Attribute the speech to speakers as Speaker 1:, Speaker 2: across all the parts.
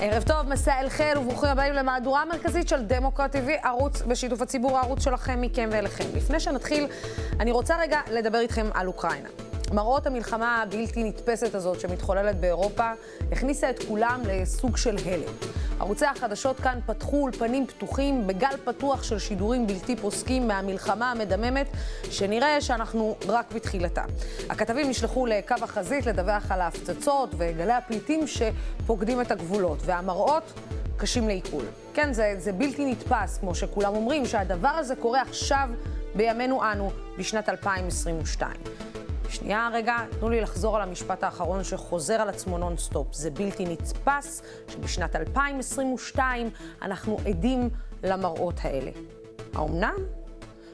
Speaker 1: ערב טוב, מסע אל חיל וברוכים הבאים למהדורה המרכזית של דמוקרט TV, ערוץ בשיתוף הציבור, הערוץ שלכם, מכם ואליכם. לפני שנתחיל, אני רוצה רגע לדבר איתכם על אוקראינה. מראות המלחמה הבלתי נתפסת הזאת שמתחוללת באירופה הכניסה את כולם לסוג של הלם. ערוצי החדשות כאן פתחו אולפנים פתוחים בגל פתוח של שידורים בלתי פוסקים מהמלחמה המדממת, שנראה שאנחנו רק בתחילתה. הכתבים נשלחו לקו החזית לדווח על ההפצצות וגלי הפליטים שפוקדים את הגבולות, והמראות קשים לעיכול. כן, זה, זה בלתי נתפס, כמו שכולם אומרים, שהדבר הזה קורה עכשיו בימינו אנו, בשנת 2022. שנייה רגע, תנו לי לחזור על המשפט האחרון שחוזר על עצמו נונסטופ. זה בלתי נתפס שבשנת 2022 אנחנו עדים למראות האלה. האומנם?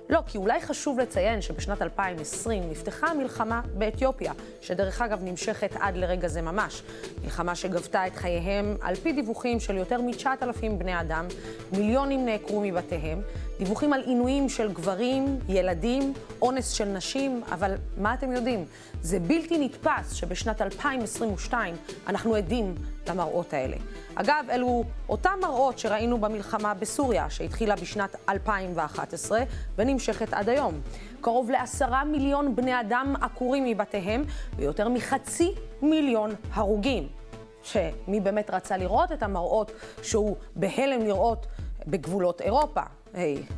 Speaker 1: לא, כי אולי חשוב לציין שבשנת 2020 נפתחה המלחמה באתיופיה, שדרך אגב נמשכת עד לרגע זה ממש. מלחמה שגבתה את חייהם, על פי דיווחים של יותר מ-9,000 בני אדם, מיליונים נעקרו מבתיהם, דיווחים על עינויים של גברים, ילדים, אונס של נשים, אבל מה אתם יודעים? זה בלתי נתפס שבשנת 2022 אנחנו עדים למראות האלה. אגב, אלו אותם מראות שראינו במלחמה בסוריה, שהתחילה בשנת 2011 ונמשכת עד היום. קרוב לעשרה מיליון בני אדם עקורים מבתיהם ויותר מחצי מיליון הרוגים. שמי באמת רצה לראות את המראות שהוא בהלם לראות בגבולות אירופה?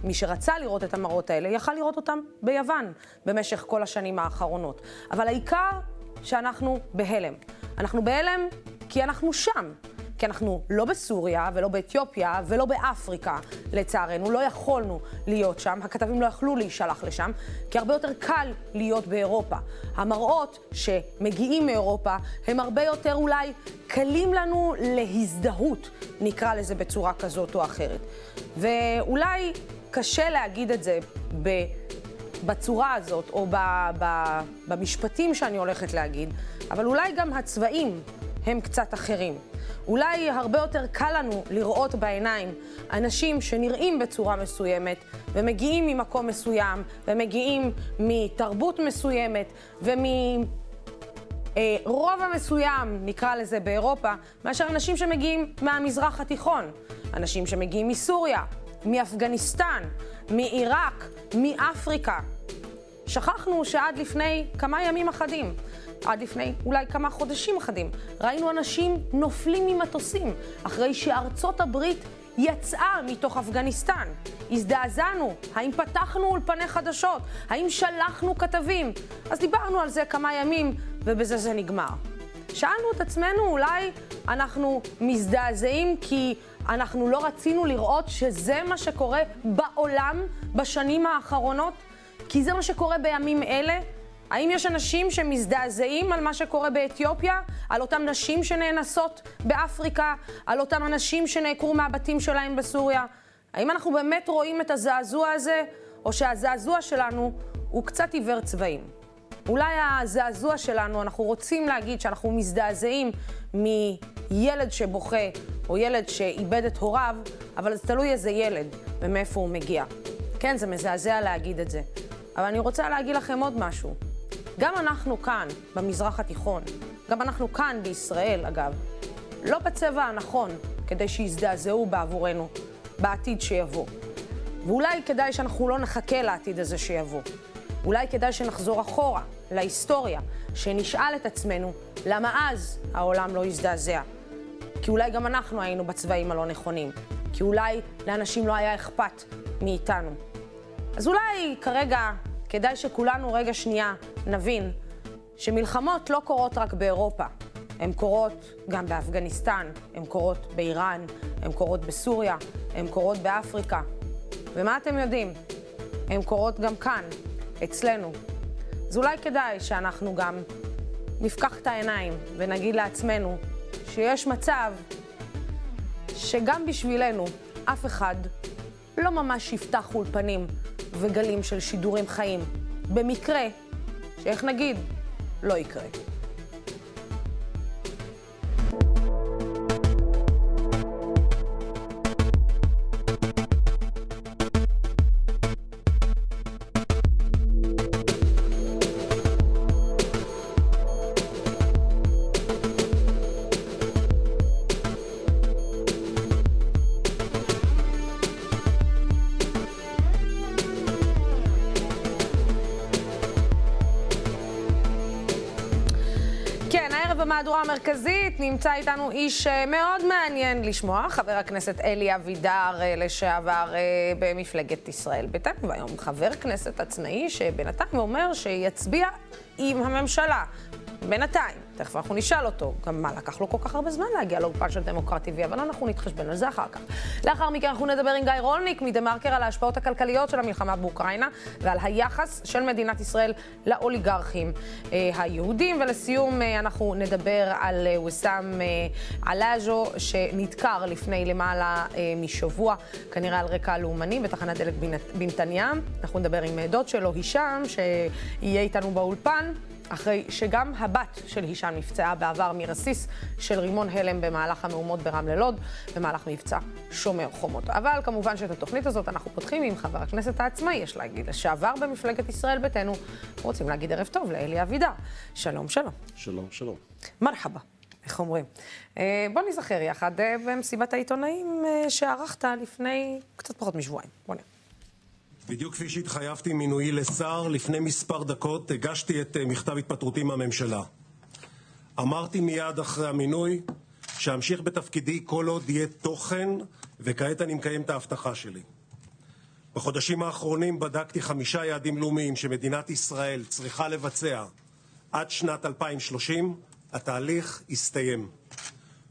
Speaker 1: מי שרצה לראות את המראות האלה, יכל לראות אותם ביוון במשך כל השנים האחרונות. אבל העיקר שאנחנו בהלם. אנחנו בהלם כי אנחנו שם. כי אנחנו לא בסוריה ולא באתיופיה ולא באפריקה, לצערנו. לא יכולנו להיות שם, הכתבים לא יכלו להישלח לשם, כי הרבה יותר קל להיות באירופה. המראות שמגיעים מאירופה הם הרבה יותר אולי קלים לנו להזדהות, נקרא לזה בצורה כזאת או אחרת. ואולי קשה להגיד את זה ב... בצורה הזאת, או ב, ב, במשפטים שאני הולכת להגיד, אבל אולי גם הצבעים הם קצת אחרים. אולי הרבה יותר קל לנו לראות בעיניים אנשים שנראים בצורה מסוימת ומגיעים ממקום מסוים ומגיעים מתרבות מסוימת ומרובע מסוים, נקרא לזה באירופה, מאשר אנשים שמגיעים מהמזרח התיכון, אנשים שמגיעים מסוריה, מאפגניסטן, מעיראק, מאפריקה. שכחנו שעד לפני כמה ימים אחדים עד לפני אולי כמה חודשים אחדים. ראינו אנשים נופלים ממטוסים אחרי שארצות הברית יצאה מתוך אפגניסטן. הזדעזענו, האם פתחנו אולפני חדשות? האם שלחנו כתבים? אז דיברנו על זה כמה ימים, ובזה זה נגמר. שאלנו את עצמנו, אולי אנחנו מזדעזעים כי אנחנו לא רצינו לראות שזה מה שקורה בעולם בשנים האחרונות? כי זה מה שקורה בימים אלה? האם יש אנשים שמזדעזעים על מה שקורה באתיופיה? על אותן נשים שנאנסות באפריקה? על אותם אנשים שנעקרו מהבתים שלהם בסוריה? האם אנחנו באמת רואים את הזעזוע הזה, או שהזעזוע שלנו הוא קצת עיוור צבעים? אולי הזעזוע שלנו, אנחנו רוצים להגיד שאנחנו מזדעזעים מילד שבוכה, או ילד שאיבד את הוריו, אבל זה תלוי איזה ילד ומאיפה הוא מגיע. כן, זה מזעזע להגיד את זה. אבל אני רוצה להגיד לכם עוד משהו. גם אנחנו כאן, במזרח התיכון, גם אנחנו כאן בישראל, אגב, לא בצבע הנכון כדי שיזדעזעו בעבורנו בעתיד שיבוא. ואולי כדאי שאנחנו לא נחכה לעתיד הזה שיבוא. אולי כדאי שנחזור אחורה, להיסטוריה, שנשאל את עצמנו למה אז העולם לא הזדעזע. כי אולי גם אנחנו היינו בצבעים הלא נכונים. כי אולי לאנשים לא היה אכפת מאיתנו. אז אולי כרגע כדאי שכולנו רגע שנייה נבין שמלחמות לא קורות רק באירופה, הן קורות גם באפגניסטן, הן קורות באיראן, הן קורות בסוריה, הן קורות באפריקה. ומה אתם יודעים? הן קורות גם כאן, אצלנו. אז אולי כדאי שאנחנו גם נפקח את העיניים ונגיד לעצמנו שיש מצב שגם בשבילנו אף אחד לא ממש יפתח אולפנים וגלים של שידורים חיים. במקרה, שאיך נגיד, לא יקרה. במהדורה המרכזית נמצא איתנו איש אה, מאוד מעניין לשמוע, חבר הכנסת אלי אבידר, אה, לשעבר אה, במפלגת ישראל ביתנו, והיום חבר כנסת עצמאי שבינתיים אומר שיצביע עם הממשלה. בינתיים. תכף אנחנו נשאל אותו גם מה לקח לו כל כך הרבה זמן להגיע לאולפן של דמוקרט TV, אבל אנחנו נתחשבן על זה אחר כך. לאחר מכן אנחנו נדבר עם גיא רולניק מדה-מרקר על ההשפעות הכלכליות של המלחמה באוקראינה ועל היחס של מדינת ישראל לאוליגרכים אה, היהודים. ולסיום אה, אנחנו נדבר על אה, וסאם אה, עלאז'ו שנדקר לפני למעלה משבוע, כנראה על רקע לאומני בתחנת דלק בנתניה. אנחנו נדבר עם דוד שלו, הישאם, שיהיה איתנו באולפן. אחרי שגם הבת של הישאם נפצעה בעבר מרסיס של רימון הלם במהלך המהומות ברמלה לוד, במהלך מבצע שומר חומות. אבל כמובן שאת התוכנית הזאת אנחנו פותחים עם חבר הכנסת העצמאי, יש להגיד, לשעבר במפלגת ישראל ביתנו, רוצים להגיד ערב טוב לאלי אבידר. שלום, שלום.
Speaker 2: שלום, שלום.
Speaker 1: מרחבה. איך אומרים? אה, בוא נזכר יחד אה, במסיבת העיתונאים אה, שערכת לפני קצת פחות משבועיים. בוא נראה.
Speaker 2: בדיוק כפי שהתחייבתי מינויי לשר, לפני מספר דקות הגשתי את אה, מכתב התפטרותי מהממשלה. אמרתי מיד אחרי המינוי שאמשיך בתפקידי כל עוד יהיה תוכן, וכעת אני מקיים את ההבטחה שלי. בחודשים האחרונים בדקתי חמישה יעדים לאומיים שמדינת ישראל צריכה לבצע עד שנת 2030. התהליך הסתיים.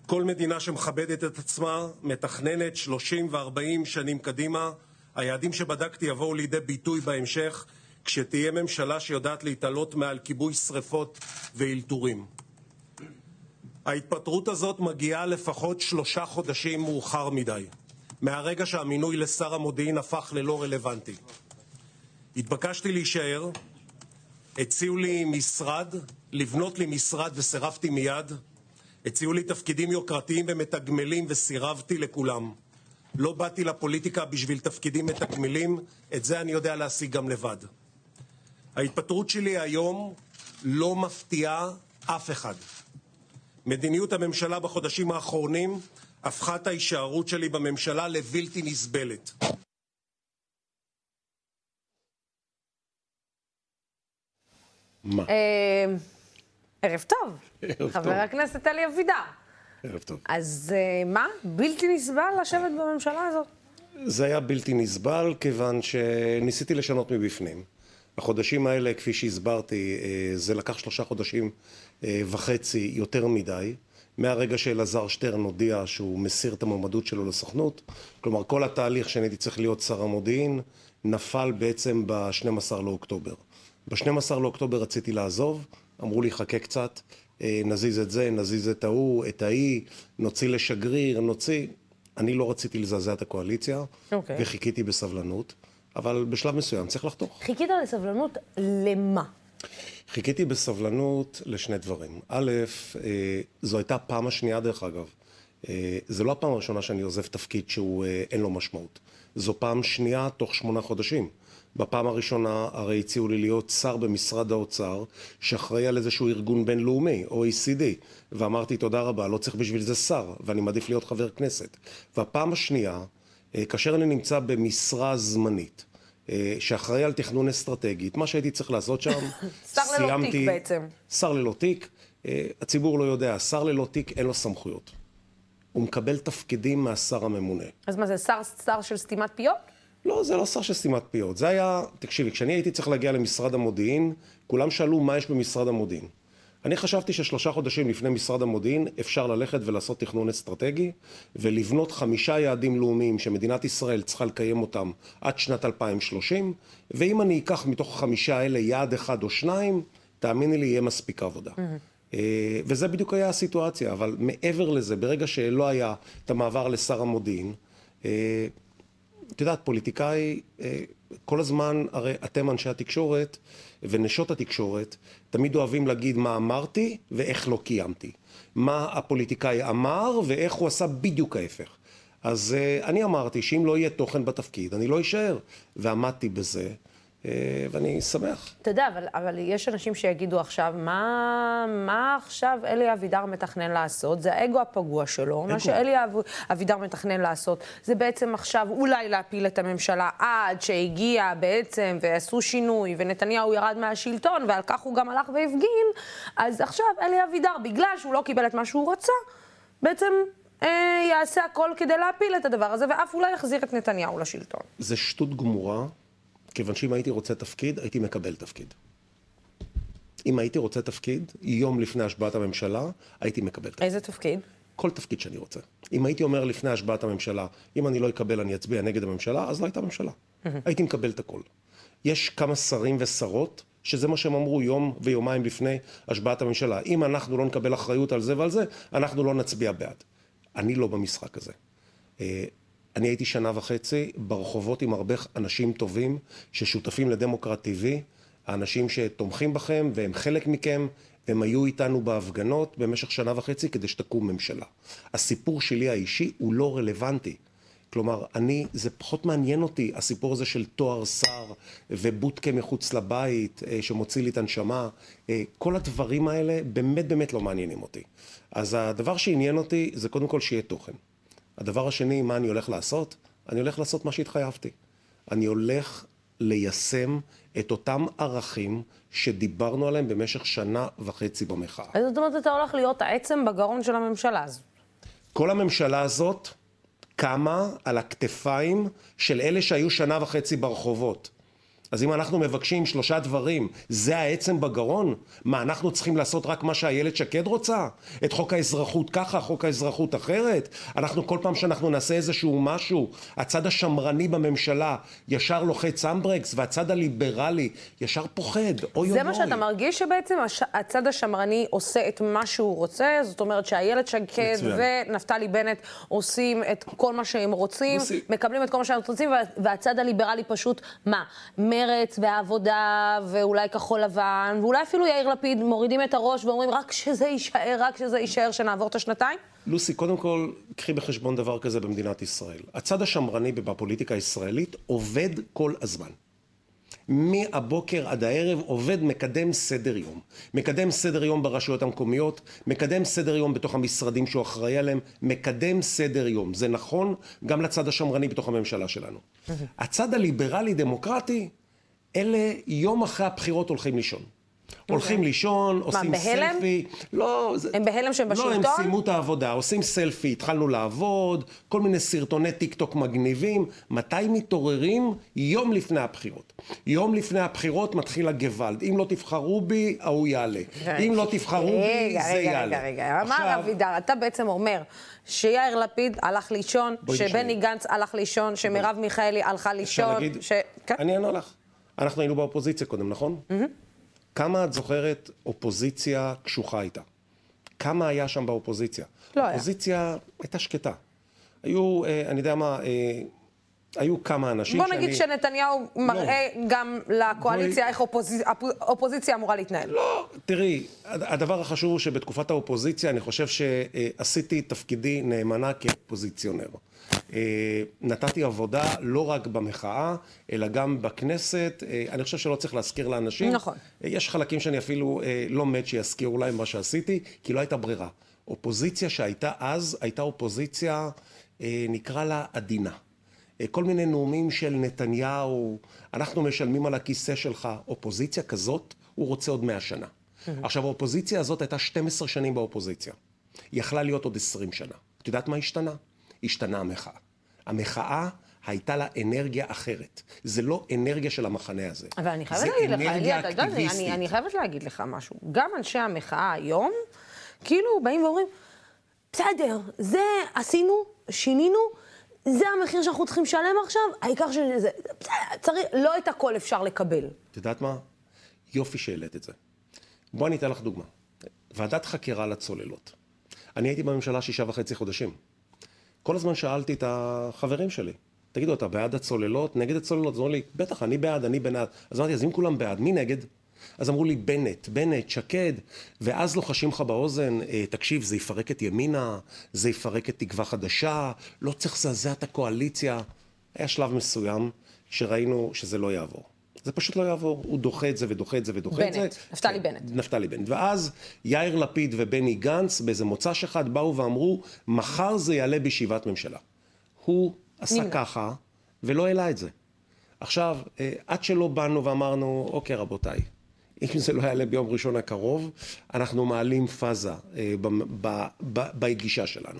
Speaker 2: כל מדינה שמכבדת את עצמה מתכננת 30 ו-40 שנים קדימה היעדים שבדקתי יבואו לידי ביטוי בהמשך, כשתהיה ממשלה שיודעת להתעלות מעל כיבוי שרפות ואלתורים. ההתפטרות הזאת מגיעה לפחות שלושה חודשים מאוחר מדי, מהרגע שהמינוי לשר המודיעין הפך ללא רלוונטי. התבקשתי להישאר, הציעו לי משרד, לבנות לי משרד וסירבתי מיד, הציעו לי תפקידים יוקרתיים ומתגמלים וסירבתי לכולם. לא באתי לפוליטיקה בשביל תפקידים מתגמלים, את זה אני יודע להשיג גם לבד. ההתפטרות שלי היום לא מפתיעה אף אחד. מדיניות הממשלה בחודשים האחרונים הפכה את ההישארות שלי בממשלה לבלתי נסבלת.
Speaker 1: מה? אה, ערב טוב. חבר הכנסת אלי אבידר.
Speaker 2: ערב טוב.
Speaker 1: אז uh, מה? בלתי נסבל לשבת בממשלה הזאת?
Speaker 2: זה היה בלתי נסבל, כיוון שניסיתי לשנות מבפנים. החודשים האלה, כפי שהסברתי, אה, זה לקח שלושה חודשים אה, וחצי יותר מדי. מהרגע שאלעזר שטרן הודיע שהוא מסיר את המועמדות שלו לסוכנות, כלומר כל התהליך שאני הייתי צריך להיות שר המודיעין, נפל בעצם ב-12 לאוקטובר. ב-12 לאוקטובר רציתי לעזוב, אמרו לי חכה קצת, אה, נזיז את זה, נזיז את ההוא, את ההיא, נוציא לשגריר, נוציא... אני לא רציתי לזעזע את הקואליציה, okay. אוקיי. וחיכיתי בסבלנות, אבל בשלב מסוים צריך לחתוך.
Speaker 1: חיכית בסבלנות למה?
Speaker 2: חיכיתי בסבלנות לשני דברים. א', אה, זו הייתה הפעם השנייה דרך אגב. אה, זו לא הפעם הראשונה שאני עוזב תפקיד שהוא אין לו משמעות. זו פעם שנייה תוך שמונה חודשים. בפעם הראשונה הרי הציעו לי להיות שר במשרד האוצר שאחראי על איזשהו ארגון בינלאומי, OECD, ואמרתי תודה רבה, לא צריך בשביל זה שר, ואני מעדיף להיות חבר כנסת. והפעם השנייה, אה, כאשר אני נמצא במשרה זמנית, אה, שאחראי על תכנון אסטרטגית, מה שהייתי צריך לעשות שם,
Speaker 1: שר סיימתי... שר ללא תיק בעצם.
Speaker 2: שר ללא תיק, אה, הציבור לא יודע, שר ללא תיק אין לו סמכויות. הוא מקבל תפקידים מהשר הממונה.
Speaker 1: אז מה זה, שר, שר של סתימת פיות?
Speaker 2: לא, זה לא שר של סתימת פיות. זה היה, תקשיבי, כשאני הייתי צריך להגיע למשרד המודיעין, כולם שאלו מה יש במשרד המודיעין. אני חשבתי ששלושה חודשים לפני משרד המודיעין אפשר ללכת ולעשות תכנון אסטרטגי ולבנות חמישה יעדים לאומיים שמדינת ישראל צריכה לקיים אותם עד שנת 2030 ואם אני אקח מתוך החמישה האלה יעד אחד או שניים, תאמיני לי, יהיה מספיק עבודה. Mm-hmm. וזה בדיוק היה הסיטואציה, אבל מעבר לזה, ברגע שלא היה את המעבר לשר המודיעין, אה, את יודעת, פוליטיקאי, אה, כל הזמן, הרי אתם אנשי התקשורת ונשות התקשורת, תמיד אוהבים להגיד מה אמרתי ואיך לא קיימתי. מה הפוליטיקאי אמר ואיך הוא עשה בדיוק ההפך. אז uh, אני אמרתי שאם לא יהיה תוכן בתפקיד, אני לא אשאר. ועמדתי בזה. Uh, ואני שמח.
Speaker 1: אתה יודע, אבל, אבל יש אנשים שיגידו עכשיו, מה, מה עכשיו אלי אבידר מתכנן לעשות? זה האגו הפגוע שלו. אגו. מה שאלי אבידר מתכנן לעשות, זה בעצם עכשיו אולי להפיל את הממשלה עד שהגיע בעצם ועשו שינוי, ונתניהו ירד מהשלטון, ועל כך הוא גם הלך והפגין, אז עכשיו אלי אבידר, בגלל שהוא לא קיבל את מה שהוא רצה, בעצם אה, יעשה הכל כדי להפיל את הדבר הזה, ואף אולי יחזיר את נתניהו לשלטון.
Speaker 2: זה שטות גמורה, כיוון שאם הייתי רוצה תפקיד, הייתי מקבל תפקיד. אם הייתי רוצה תפקיד, יום לפני השבעת הממשלה, הייתי מקבל תפקיד.
Speaker 1: איזה תפקיד?
Speaker 2: כל תפקיד שאני רוצה. אם הייתי אומר לפני השבעת הממשלה, אם אני לא אקבל אני אצביע נגד הממשלה, אז לא הייתה ממשלה. הייתי מקבל את הכל. יש כמה שרים ושרות שזה מה שהם אמרו יום ויומיים לפני השבעת הממשלה. אם אנחנו לא נקבל אחריות על זה ועל זה, אנחנו לא נצביע בעד. אני לא במשחק הזה. אני הייתי שנה וחצי ברחובות עם הרבה אנשים טובים ששותפים לדמוקרט TV, האנשים שתומכים בכם והם חלק מכם, הם היו איתנו בהפגנות במשך שנה וחצי כדי שתקום ממשלה. הסיפור שלי האישי הוא לא רלוונטי. כלומר, אני, זה פחות מעניין אותי, הסיפור הזה של תואר שר ובוטקה מחוץ לבית אה, שמוציא לי את הנשמה, אה, כל הדברים האלה באמת באמת לא מעניינים אותי. אז הדבר שעניין אותי זה קודם כל שיהיה תוכן. הדבר השני, מה אני הולך לעשות? אני הולך לעשות מה שהתחייבתי. אני הולך ליישם את אותם ערכים שדיברנו עליהם במשך שנה וחצי במחאה.
Speaker 1: אז זאת אומרת, אתה הולך להיות העצם בגרון של הממשלה הזו.
Speaker 2: כל הממשלה הזאת קמה על הכתפיים של אלה שהיו שנה וחצי ברחובות. אז אם אנחנו מבקשים שלושה דברים, זה העצם בגרון? מה, אנחנו צריכים לעשות רק מה שאיילת שקד רוצה? את חוק האזרחות ככה, חוק האזרחות אחרת? אנחנו כל פעם שאנחנו נעשה איזשהו משהו, הצד השמרני בממשלה ישר לוחץ אמברקס, והצד הליברלי ישר פוחד, אוי
Speaker 1: אוי. זה מה שאתה מרגיש שבעצם הש... הצד השמרני עושה את מה שהוא רוצה? זאת אומרת שאיילת שקד ונפתלי בנט עושים את כל מה שהם רוצים, מוסי. מקבלים את כל מה שהם רוצים, והצד הליברלי פשוט, מה? מרץ והעבודה, ואולי כחול לבן, ואולי אפילו יאיר לפיד מורידים את הראש ואומרים, רק שזה יישאר, רק שזה יישאר, שנעבור את השנתיים?
Speaker 2: לוסי, קודם כל, קחי בחשבון דבר כזה במדינת ישראל. הצד השמרני בפוליטיקה הישראלית עובד כל הזמן. מהבוקר עד הערב עובד מקדם סדר יום. מקדם סדר יום ברשויות המקומיות, מקדם סדר יום בתוך המשרדים שהוא אחראי עליהם, מקדם סדר יום. זה נכון גם לצד השמרני בתוך הממשלה שלנו. הצד הליברלי-דמוקרטי אלה יום אחרי הבחירות הולכים לישון. הולכים לישון, עושים סלפי.
Speaker 1: לא, הם בהלם שהם בשלטון?
Speaker 2: לא, הם סיימו את העבודה, עושים סלפי, התחלנו לעבוד, כל מיני סרטוני טיק טוק מגניבים. מתי מתעוררים? יום לפני הבחירות. יום לפני הבחירות מתחיל הגוואלד. אם לא תבחרו בי, ההוא יעלה. אם לא תבחרו בי, זה יעלה. רגע, רגע,
Speaker 1: רגע. אמר אבידר, אתה בעצם אומר שיאיר לפיד הלך לישון, שבני גנץ הלך לישון, שמרב מיכאלי הלכה לישון. אפשר להגיד?
Speaker 2: כן. אני אענה לך. אנחנו היינו באופוזיציה קודם, נכון? כמה את זוכרת אופוזיציה קשוחה הייתה? כמה היה שם באופוזיציה?
Speaker 1: לא היה.
Speaker 2: אופוזיציה הייתה שקטה. היו, אה, אני יודע מה, אה, היו כמה אנשים
Speaker 1: בוא נגיד שאני... שנתניהו מראה לא. גם לקואליציה בואי... איך אופוזיצ... אופוזיציה אמורה להתנהל.
Speaker 2: לא, תראי, הדבר החשוב הוא שבתקופת האופוזיציה אני חושב שעשיתי תפקידי נאמנה כאופוזיציונר. אה, נתתי עבודה לא רק במחאה, אלא גם בכנסת. אה, אני חושב שלא צריך להזכיר לאנשים.
Speaker 1: נכון.
Speaker 2: אה, יש חלקים שאני אפילו לא מת שיזכירו להם מה שעשיתי, כי לא הייתה ברירה. אופוזיציה שהייתה אז, הייתה אופוזיציה, נקרא לה עדינה. כל מיני נאומים של נתניהו, אנחנו משלמים על הכיסא שלך. אופוזיציה כזאת, הוא רוצה עוד מאה שנה. עכשיו, האופוזיציה הזאת הייתה 12 שנים באופוזיציה. היא יכלה להיות עוד 20 שנה. את יודעת מה השתנה? השתנה המחאה. המחאה הייתה לה אנרגיה אחרת. זה לא אנרגיה של המחנה הזה.
Speaker 1: אבל אני חייבת להגיד לך, אתה יודע, אני, אני חייבת להגיד לך משהו. גם אנשי המחאה היום, כאילו באים ואומרים, בסדר, זה עשינו, שינינו, זה המחיר שאנחנו צריכים לשלם עכשיו, העיקר שזה, צריך, לא את הכל אפשר לקבל.
Speaker 2: את יודעת מה? יופי שהעלית את זה. בואי אני אתן לך דוגמה. ועדת חקירה לצוללות. אני הייתי בממשלה שישה וחצי חודשים. כל הזמן שאלתי את החברים שלי, תגידו, אתה בעד הצוללות? נגד הצוללות? אז אמרו לי, בטח, אני בעד, אני בעד. אז אמרתי, אז אם כולם בעד, מי נגד? אז אמרו לי, בנט, בנט, שקד, ואז לוחשים לך באוזן, אה, תקשיב, זה יפרק את ימינה, זה יפרק את תקווה חדשה, לא צריך לזעזע את הקואליציה. היה שלב מסוים שראינו שזה לא יעבור. זה פשוט לא יעבור. הוא דוחה את זה ודוחה את זה ודוחה את זה.
Speaker 1: בנט, נפתלי
Speaker 2: כן,
Speaker 1: בנט.
Speaker 2: נפתלי בנט. ואז יאיר לפיד ובני גנץ באיזה מוצ"ש אחד באו ואמרו, מחר זה יעלה בישיבת ממשלה. הוא עשה
Speaker 1: נמנע.
Speaker 2: ככה ולא העלה את זה. עכשיו, אה, עד שלא באנו ואמרנו, אוקיי רבותיי, אם זה לא יעלה ביום ראשון הקרוב, אנחנו מעלים פאזה אה, בגישה שלנו.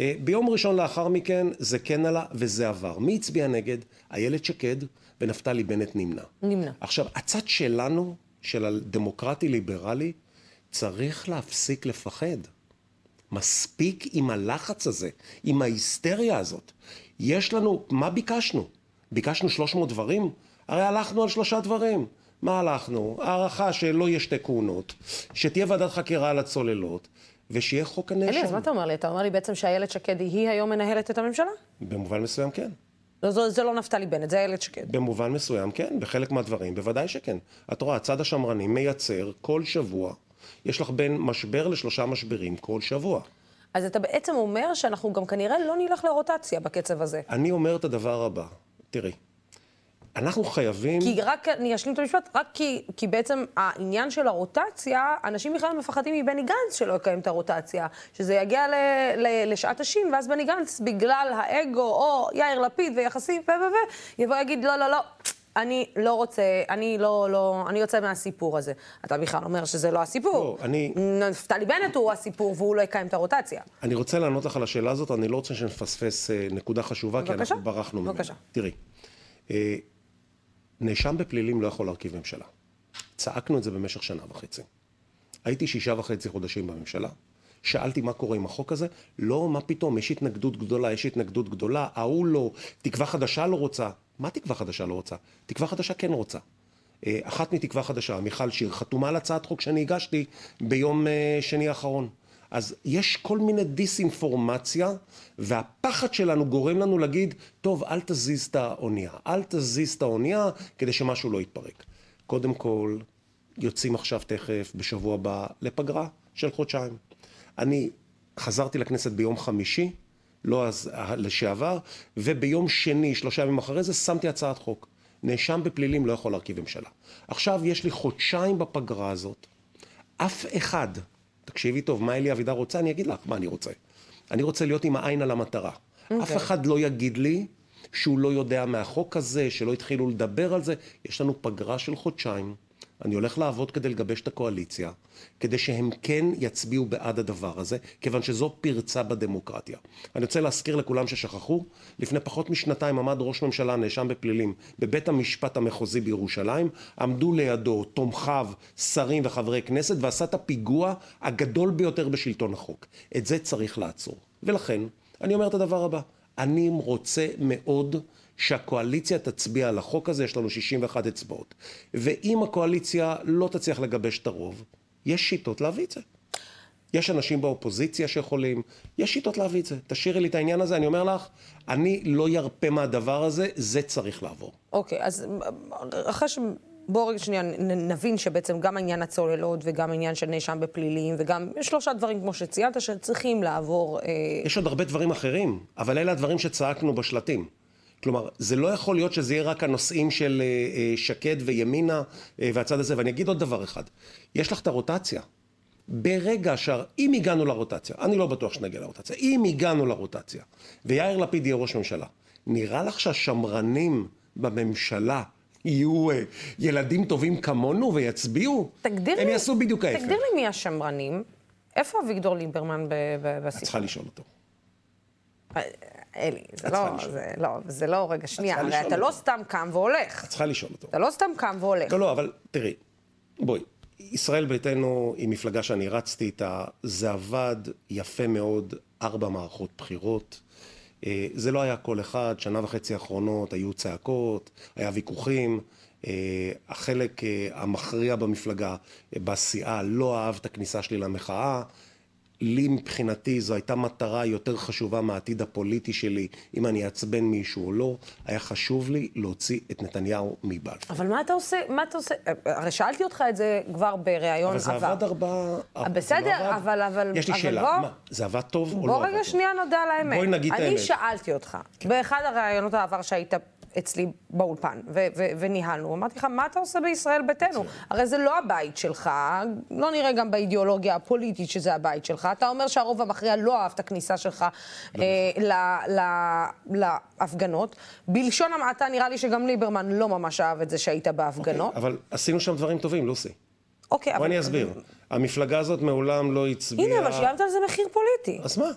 Speaker 2: אה, ביום ראשון לאחר מכן זה כן עלה וזה עבר. מי הצביע נגד? איילת שקד ונפתלי בנט נמנע.
Speaker 1: נמנע.
Speaker 2: עכשיו, הצד שלנו, של הדמוקרטי-ליברלי, צריך להפסיק לפחד. מספיק עם הלחץ הזה, עם ההיסטריה הזאת. יש לנו, מה ביקשנו? ביקשנו 300 דברים? הרי הלכנו על שלושה דברים. מה הלכנו? הערכה שלא יהיה שתי כהונות, שתהיה ועדת חקירה על הצוללות, ושיהיה חוק הנאשם.
Speaker 1: אלי, אז מה אתה אומר לי? אתה אומר לי בעצם שאיילת שקד היא היום מנהלת את הממשלה?
Speaker 2: במובן מסוים כן.
Speaker 1: לא, זה, זה לא נפתלי בנט, זה איילת שקד.
Speaker 2: במובן מסוים כן, בחלק מהדברים, בוודאי שכן. את רואה, הצד השמרני מייצר כל שבוע, יש לך בין משבר לשלושה משברים כל שבוע.
Speaker 1: אז אתה בעצם אומר שאנחנו גם כנראה לא נלך לרוטציה בקצב הזה.
Speaker 2: אני אומר את הדבר הבא, תראי, אנחנו חייבים...
Speaker 1: כי רק, אני אשלים את המשפט, רק כי, כי בעצם העניין של הרוטציה, אנשים בכלל מפחדים מבני גנץ שלא יקיים את הרוטציה. שזה יגיע ל, ל, לשעת השין, ואז בני גנץ, בגלל האגו, או יאיר לפיד ויחסים, ו... ו... ו... יבוא ויגיד, לא, לא, לא, אני לא רוצה, אני לא, לא, אני יוצא מהסיפור הזה. אתה בכלל אומר שזה לא הסיפור.
Speaker 2: לא, אני-
Speaker 1: נפתלי בנט הוא הסיפור, והוא לא יקיים את הרוטציה.
Speaker 2: אני רוצה לענות לך על השאלה הזאת, אני לא רוצה שנפספס אה, נקודה חשובה, כי
Speaker 1: בבקשה.
Speaker 2: אנחנו ברחנו ממנה.
Speaker 1: בבקשה.
Speaker 2: תראי, אה, נאשם בפלילים לא יכול להרכיב ממשלה. צעקנו את זה במשך שנה וחצי. הייתי שישה וחצי חודשים בממשלה, שאלתי מה קורה עם החוק הזה, לא, מה פתאום, יש התנגדות גדולה, יש התנגדות גדולה, ההוא לא, תקווה חדשה לא רוצה. מה תקווה חדשה לא רוצה? תקווה חדשה כן רוצה. אה, אחת מתקווה חדשה, מיכל שיר, חתומה על הצעת חוק שאני הגשתי ביום אה, שני האחרון. אז יש כל מיני דיסאינפורמציה, והפחד שלנו גורם לנו להגיד, טוב, אל תזיז את האונייה, אל תזיז את האונייה כדי שמשהו לא יתפרק. קודם כל, יוצאים עכשיו תכף, בשבוע הבא, לפגרה של חודשיים. אני חזרתי לכנסת ביום חמישי, לא אז, לשעבר, וביום שני, שלושה ימים אחרי זה, שמתי הצעת חוק. נאשם בפלילים לא יכול להרכיב ממשלה. עכשיו יש לי חודשיים בפגרה הזאת, אף אחד, תקשיבי טוב, מה אלי אבידר רוצה? אני אגיד לך מה אני רוצה. אני רוצה להיות עם העין על המטרה. Okay. אף אחד לא יגיד לי שהוא לא יודע מהחוק הזה, שלא התחילו לדבר על זה. יש לנו פגרה של חודשיים. אני הולך לעבוד כדי לגבש את הקואליציה, כדי שהם כן יצביעו בעד הדבר הזה, כיוון שזו פרצה בדמוקרטיה. אני רוצה להזכיר לכולם ששכחו, לפני פחות משנתיים עמד ראש ממשלה נאשם בפלילים בבית המשפט המחוזי בירושלים, עמדו לידו תומכיו, שרים וחברי כנסת, ועשה את הפיגוע הגדול ביותר בשלטון החוק. את זה צריך לעצור. ולכן, אני אומר את הדבר הבא, אני רוצה מאוד שהקואליציה תצביע על החוק הזה, יש לנו 61 אצבעות. ואם הקואליציה לא תצליח לגבש את הרוב, יש שיטות להביא את זה. יש אנשים באופוזיציה שיכולים, יש שיטות להביא את זה. תשאירי לי את העניין הזה, אני אומר לך, אני לא ירפה מהדבר הזה, זה צריך לעבור.
Speaker 1: אוקיי, אז אחרי ש... בואו רגע שנייה נבין שבעצם גם העניין הצוללות וגם העניין של נאשם בפלילים וגם שלושה דברים כמו שציינת שצריכים לעבור... אה,
Speaker 2: יש עוד הרבה דברים אחרים, אבל אלה הדברים שצעקנו בשלטים. כלומר, זה לא יכול להיות שזה יהיה רק הנושאים של אה, אה, שקד וימינה אה, והצד הזה. ואני אגיד עוד דבר אחד, יש לך את הרוטציה. ברגע ש... אם הגענו לרוטציה, אני לא בטוח שנגיע לרוטציה, אם הגענו לרוטציה, ויאיר לפיד יהיה ראש ממשלה, נראה לך שהשמרנים בממשלה יהיו ילדים טובים כמונו ויצביעו?
Speaker 1: תגדיר
Speaker 2: הם
Speaker 1: לי...
Speaker 2: יעשו בדיוק ההפך.
Speaker 1: תגדיר לי מי השמרנים. איפה אביגדור ליברמן ב- ב-
Speaker 2: את
Speaker 1: בסיפור?
Speaker 2: צריכה לשאול אותו.
Speaker 1: אלי, זה לא. זה לא, זה לא, רגע, שנייה, הרי אתה לא. סתם קם והולך.
Speaker 2: את צריכה לשאול אותו.
Speaker 1: אתה לא סתם קם והולך.
Speaker 2: לא, לא, אבל תראי, בואי, ישראל ביתנו היא מפלגה שאני רצתי איתה, זה עבד יפה מאוד, ארבע מערכות בחירות. אה, זה לא היה כל אחד, שנה וחצי האחרונות היו צעקות, היה ויכוחים. אה, החלק אה, המכריע במפלגה, בסיעה, לא אהב את הכניסה שלי למחאה. לי מבחינתי זו הייתה מטרה יותר חשובה מהעתיד הפוליטי שלי, אם אני אעצבן מישהו או לא, היה חשוב לי להוציא את נתניהו מבלפור.
Speaker 1: אבל מה אתה עושה, מה אתה עושה? הרי שאלתי אותך את זה כבר בריאיון
Speaker 2: אבל זה
Speaker 1: עבר.
Speaker 2: עבד ארבע... זה
Speaker 1: בסדר,
Speaker 2: לא.
Speaker 1: אבל- אבל-
Speaker 2: יש לי
Speaker 1: אבל
Speaker 2: שאלה,
Speaker 1: בוא-
Speaker 2: מה, זה עבד טוב או לא
Speaker 1: בוא
Speaker 2: עבד
Speaker 1: רגע
Speaker 2: טוב?
Speaker 1: שנייה נודה על האמת.
Speaker 2: בואי נגיד את
Speaker 1: אני
Speaker 2: האמת. כן.
Speaker 1: שאלתי אותך, באחד הראיונות העבר שהיית אצלי באולפן, ו- ו- וניהלנו. אמרתי לך, מה אתה עושה בישראל ביתנו? הרי זה לא הבית שלך, לא נראה גם באידיאולוגיה הפוליטית שזה הבית שלך. אתה אומר שהרוב המכריע לא אהב את הכניסה שלך אה, להפגנות. בלשון המעטה נראה לי שגם ליברמן לא ממש אהב את זה שהיית בהפגנות.
Speaker 2: אוקיי, אבל עשינו שם דברים טובים, לוסי.
Speaker 1: אוקיי,
Speaker 2: בואי
Speaker 1: אבל...
Speaker 2: אני אסביר. המפלגה הזאת מעולם לא הצביעה...
Speaker 1: הנה, אבל שילמת על זה מחיר פוליטי.
Speaker 2: אז מה?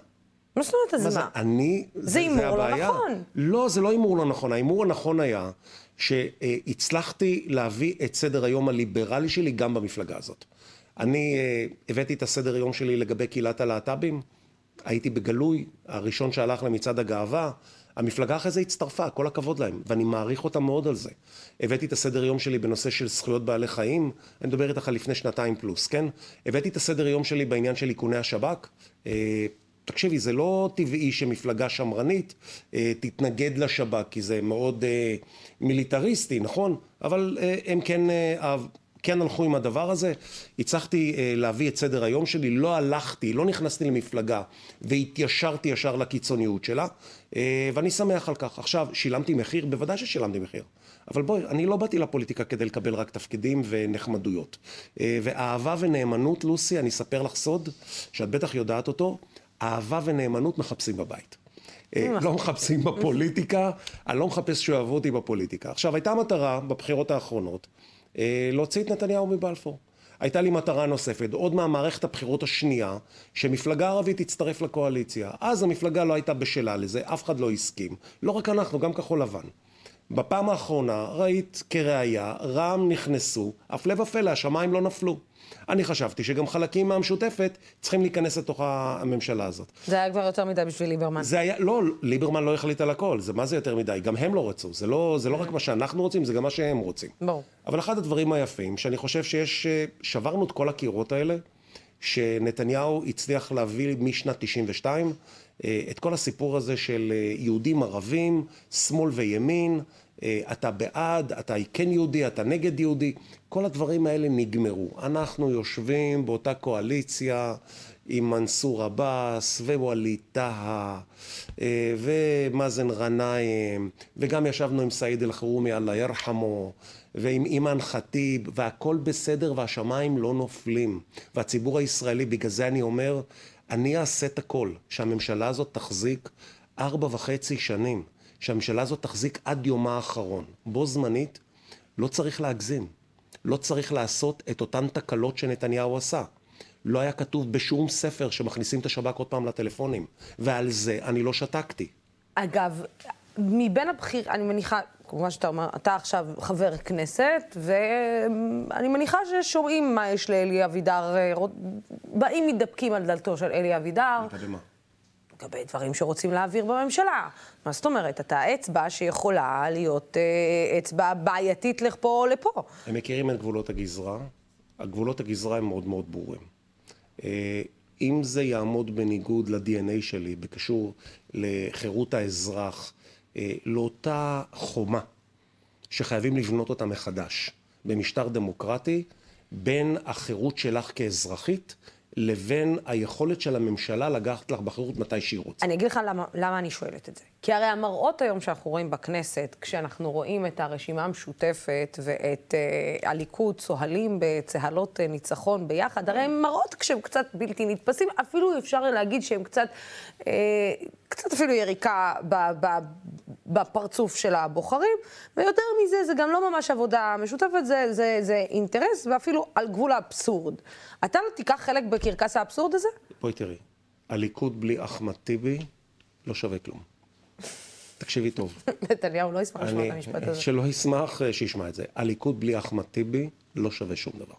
Speaker 1: מה זאת אומרת, אז מה?
Speaker 2: אני...
Speaker 1: זה הימור לא. נכון.
Speaker 2: לא, זה לא הימור לא נכון. ההימור הנכון היה שהצלחתי להביא את סדר היום הליברלי שלי גם במפלגה הזאת. אני אה, הבאתי את הסדר היום שלי לגבי קהילת הלהט"בים, הייתי בגלוי, הראשון שהלך למצעד הגאווה. המפלגה אחרי זה הצטרפה, כל הכבוד להם, ואני מעריך אותם מאוד על זה. הבאתי את הסדר יום שלי בנושא של זכויות בעלי חיים, אני מדבר איתך על לפני שנתיים פלוס, כן? הבאתי את הסדר יום שלי בעניין של איכוני השב"כ. תקשיבי, זה לא טבעי שמפלגה שמרנית אה, תתנגד לשב"כ, כי זה מאוד אה, מיליטריסטי, נכון? אבל אה, הם כן, אה, כן הלכו עם הדבר הזה. הצלחתי אה, להביא את סדר היום שלי, לא הלכתי, לא נכנסתי למפלגה והתיישרתי ישר לקיצוניות שלה, אה, ואני שמח על כך. עכשיו, שילמתי מחיר? בוודאי ששילמתי מחיר. אבל בואי, אני לא באתי לפוליטיקה כדי לקבל רק תפקידים ונחמדויות. אה, ואהבה ונאמנות, לוסי, אני אספר לך סוד, שאת בטח יודעת אותו, אהבה ונאמנות מחפשים בבית. לא מחפשים בפוליטיקה, אני לא מחפש שאוהבו אותי בפוליטיקה. עכשיו, הייתה מטרה בבחירות האחרונות להוציא את נתניהו מבלפור. הייתה לי מטרה נוספת, עוד מהמערכת הבחירות השנייה, שמפלגה ערבית תצטרף לקואליציה. אז המפלגה לא הייתה בשלה לזה, אף אחד לא הסכים. לא רק אנחנו, גם כחול לבן. בפעם האחרונה ראית כראיה, רע"מ נכנסו, הפלא ופלא, השמיים לא נפלו. אני חשבתי שגם חלקים מהמשותפת צריכים להיכנס לתוך הממשלה הזאת.
Speaker 1: זה היה כבר יותר מדי בשביל ליברמן.
Speaker 2: זה היה, לא, ליברמן לא החליט על הכל, זה מה זה יותר מדי, גם הם לא רצו, זה לא, זה לא רק מה שאנחנו רוצים, זה גם מה שהם רוצים.
Speaker 1: ברור.
Speaker 2: אבל אחד הדברים היפים, שאני חושב שיש, שברנו את כל הקירות האלה, שנתניהו הצליח להביא משנת 92, את כל הסיפור הזה של יהודים ערבים, שמאל וימין, אתה בעד, אתה כן יהודי, אתה נגד יהודי, כל הדברים האלה נגמרו. אנחנו יושבים באותה קואליציה עם מנסור עבאס ווליד טאהא ומאזן גנאים, וגם ישבנו עם סעיד אלחרומי, אללה ירחמו, ועם אימאן ח'טיב, והכל בסדר והשמיים לא נופלים. והציבור הישראלי, בגלל זה אני אומר, אני אעשה את הכל, שהממשלה הזאת תחזיק ארבע וחצי שנים. שהממשלה הזאת תחזיק עד יומה האחרון. בו זמנית, לא צריך להגזים. לא צריך לעשות את אותן תקלות שנתניהו עשה. לא היה כתוב בשום ספר שמכניסים את השב"כ עוד פעם לטלפונים. ועל זה אני לא שתקתי.
Speaker 1: אגב, מבין הבחיר, אני מניחה, כמובן שאתה אומר, אתה עכשיו חבר כנסת, ואני מניחה ששומעים מה יש לאלי אבידר, באים מתדפקים על דלתו של אלי אבידר.
Speaker 2: לגבי
Speaker 1: דברים שרוצים להעביר בממשלה. מה זאת אומרת? אתה אצבע שיכולה להיות אה, אצבע בעייתית לפה או לפה.
Speaker 2: הם מכירים את גבולות הגזרה. הגבולות הגזרה הם מאוד מאוד ברורים. אה, אם זה יעמוד בניגוד ל-DNA שלי, בקשור לחירות האזרח, אה, לאותה חומה שחייבים לבנות אותה מחדש במשטר דמוקרטי, בין החירות שלך כאזרחית לבין היכולת של הממשלה לקחת לך באחריות מתי שהיא רוצה.
Speaker 1: אני אגיד לך למה, למה אני שואלת את זה. כי הרי המראות היום שאנחנו רואים בכנסת, כשאנחנו רואים את הרשימה המשותפת ואת אה, הליכוד צוהלים בצהלות אה, ניצחון ביחד, הרי הם מראות כשהם קצת בלתי נתפסים, אפילו אפשר להגיד שהם קצת, אה, קצת אפילו יריקה ב, ב, בפרצוף של הבוחרים, ויותר מזה, זה גם לא ממש עבודה משותפת, זה, זה, זה אינטרס ואפילו על גבול האבסורד. אתה לא תיקח חלק בקרקס האבסורד הזה?
Speaker 2: בואי תראי, הליכוד בלי אחמד טיבי לא שווה כלום. תקשיבי טוב.
Speaker 1: נתניהו לא ישמח לשמוע את המשפט הזה.
Speaker 2: שלא ישמח, שישמע את זה. הליכוד בלי אחמד טיבי לא שווה שום דבר.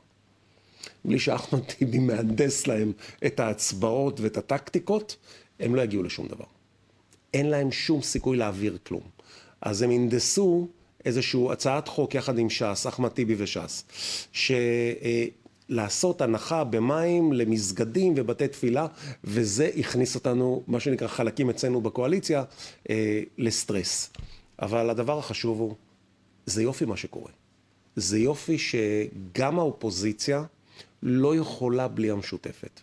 Speaker 2: בלי שאחמד טיבי מהנדס להם את ההצבעות ואת הטקטיקות, הם לא יגיעו לשום דבר. אין להם שום סיכוי להעביר כלום. אז הם הנדסו איזושהי הצעת חוק יחד עם ש"ס, אחמד טיבי וש"ס, שלעשות הנחה במים למסגדים ובתי תפילה, וזה הכניס אותנו, מה שנקרא חלקים אצלנו בקואליציה, לסטרס. אבל הדבר החשוב הוא, זה יופי מה שקורה. זה יופי שגם האופוזיציה לא יכולה בלי המשותפת.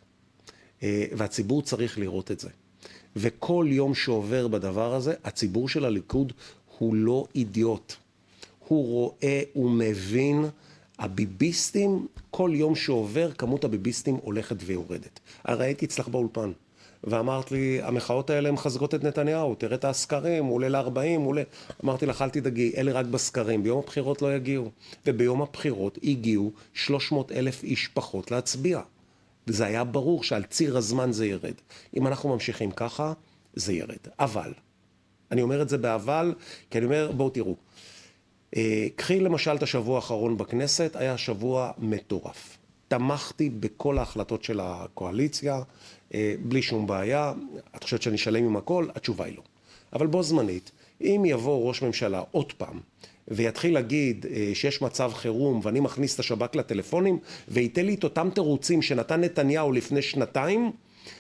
Speaker 2: והציבור צריך לראות את זה. וכל יום שעובר בדבר הזה, הציבור של הליכוד הוא לא אידיוט. הוא רואה, הוא מבין. הביביסטים, כל יום שעובר, כמות הביביסטים הולכת ויורדת. הרי הייתי אצלך באולפן, ואמרת לי, המחאות האלה מחזקות את נתניהו, תראה את הסקרים, הוא עולה ל-40, הוא עולה... אמרתי לך, אל תדאגי, אלה רק בסקרים, ביום הבחירות לא יגיעו. וביום הבחירות הגיעו 300 אלף איש פחות להצביע. וזה היה ברור שעל ציר הזמן זה ירד. אם אנחנו ממשיכים ככה, זה ירד. אבל, אני אומר את זה באבל, כי אני אומר, בואו תראו. אה, קחי למשל את השבוע האחרון בכנסת, היה שבוע מטורף. תמכתי בכל ההחלטות של הקואליציה, אה, בלי שום בעיה. את חושבת שאני שלם עם הכל? התשובה היא לא. אבל בו זמנית, אם יבוא ראש ממשלה עוד פעם, ויתחיל להגיד אה, שיש מצב חירום ואני מכניס את השב"כ לטלפונים, וייתן לי את אותם תירוצים שנתן נתניהו לפני שנתיים,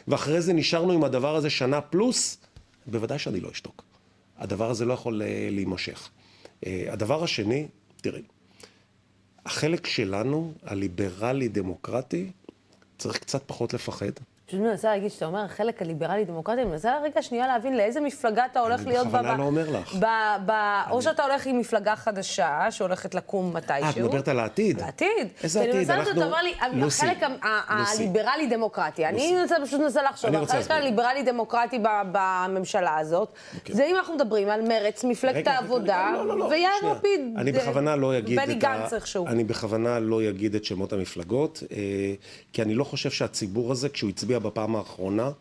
Speaker 2: ואחרי זה נשארנו עם הדבר הזה שנה פלוס, בוודאי שאני לא אשתוק. הדבר הזה לא יכול להימשך. אה, הדבר השני, תראי, החלק שלנו, הליברלי-דמוקרטי, צריך קצת פחות לפחד.
Speaker 1: פשוט מנסה להגיד שאתה אומר, החלק הליברלי-דמוקרטי, אני מנסה רגע שנייה להבין לאיזה מפלגה אתה הולך להיות
Speaker 2: בה. אני בכוונה לא אומר לך. ב,
Speaker 1: ב, אני... או שאתה הולך עם מפלגה חדשה, שהולכת לקום מתישהו.
Speaker 2: אה, את מדברת על העתיד.
Speaker 1: לעתיד.
Speaker 2: איזה עתיד?
Speaker 1: אנחנו... אני מנסה לי, החלק הליברלי-דמוקרטי. אני פשוט מנסה לחשוב, החלק הליברלי-דמוקרטי בממשלה הזאת, אוקיי. זה אם אנחנו מדברים על מרץ, מפלגת העבודה,
Speaker 2: לא, לא, לא,
Speaker 1: ויאיר לפיד.
Speaker 2: לא
Speaker 1: בני גנץ איכשהו.
Speaker 2: אני בכוונה לא אגיד את שמות המפלגות, אה, כי אני לא חושב שהציבור הזה, כשהוא הצביע בפעם האחרונה,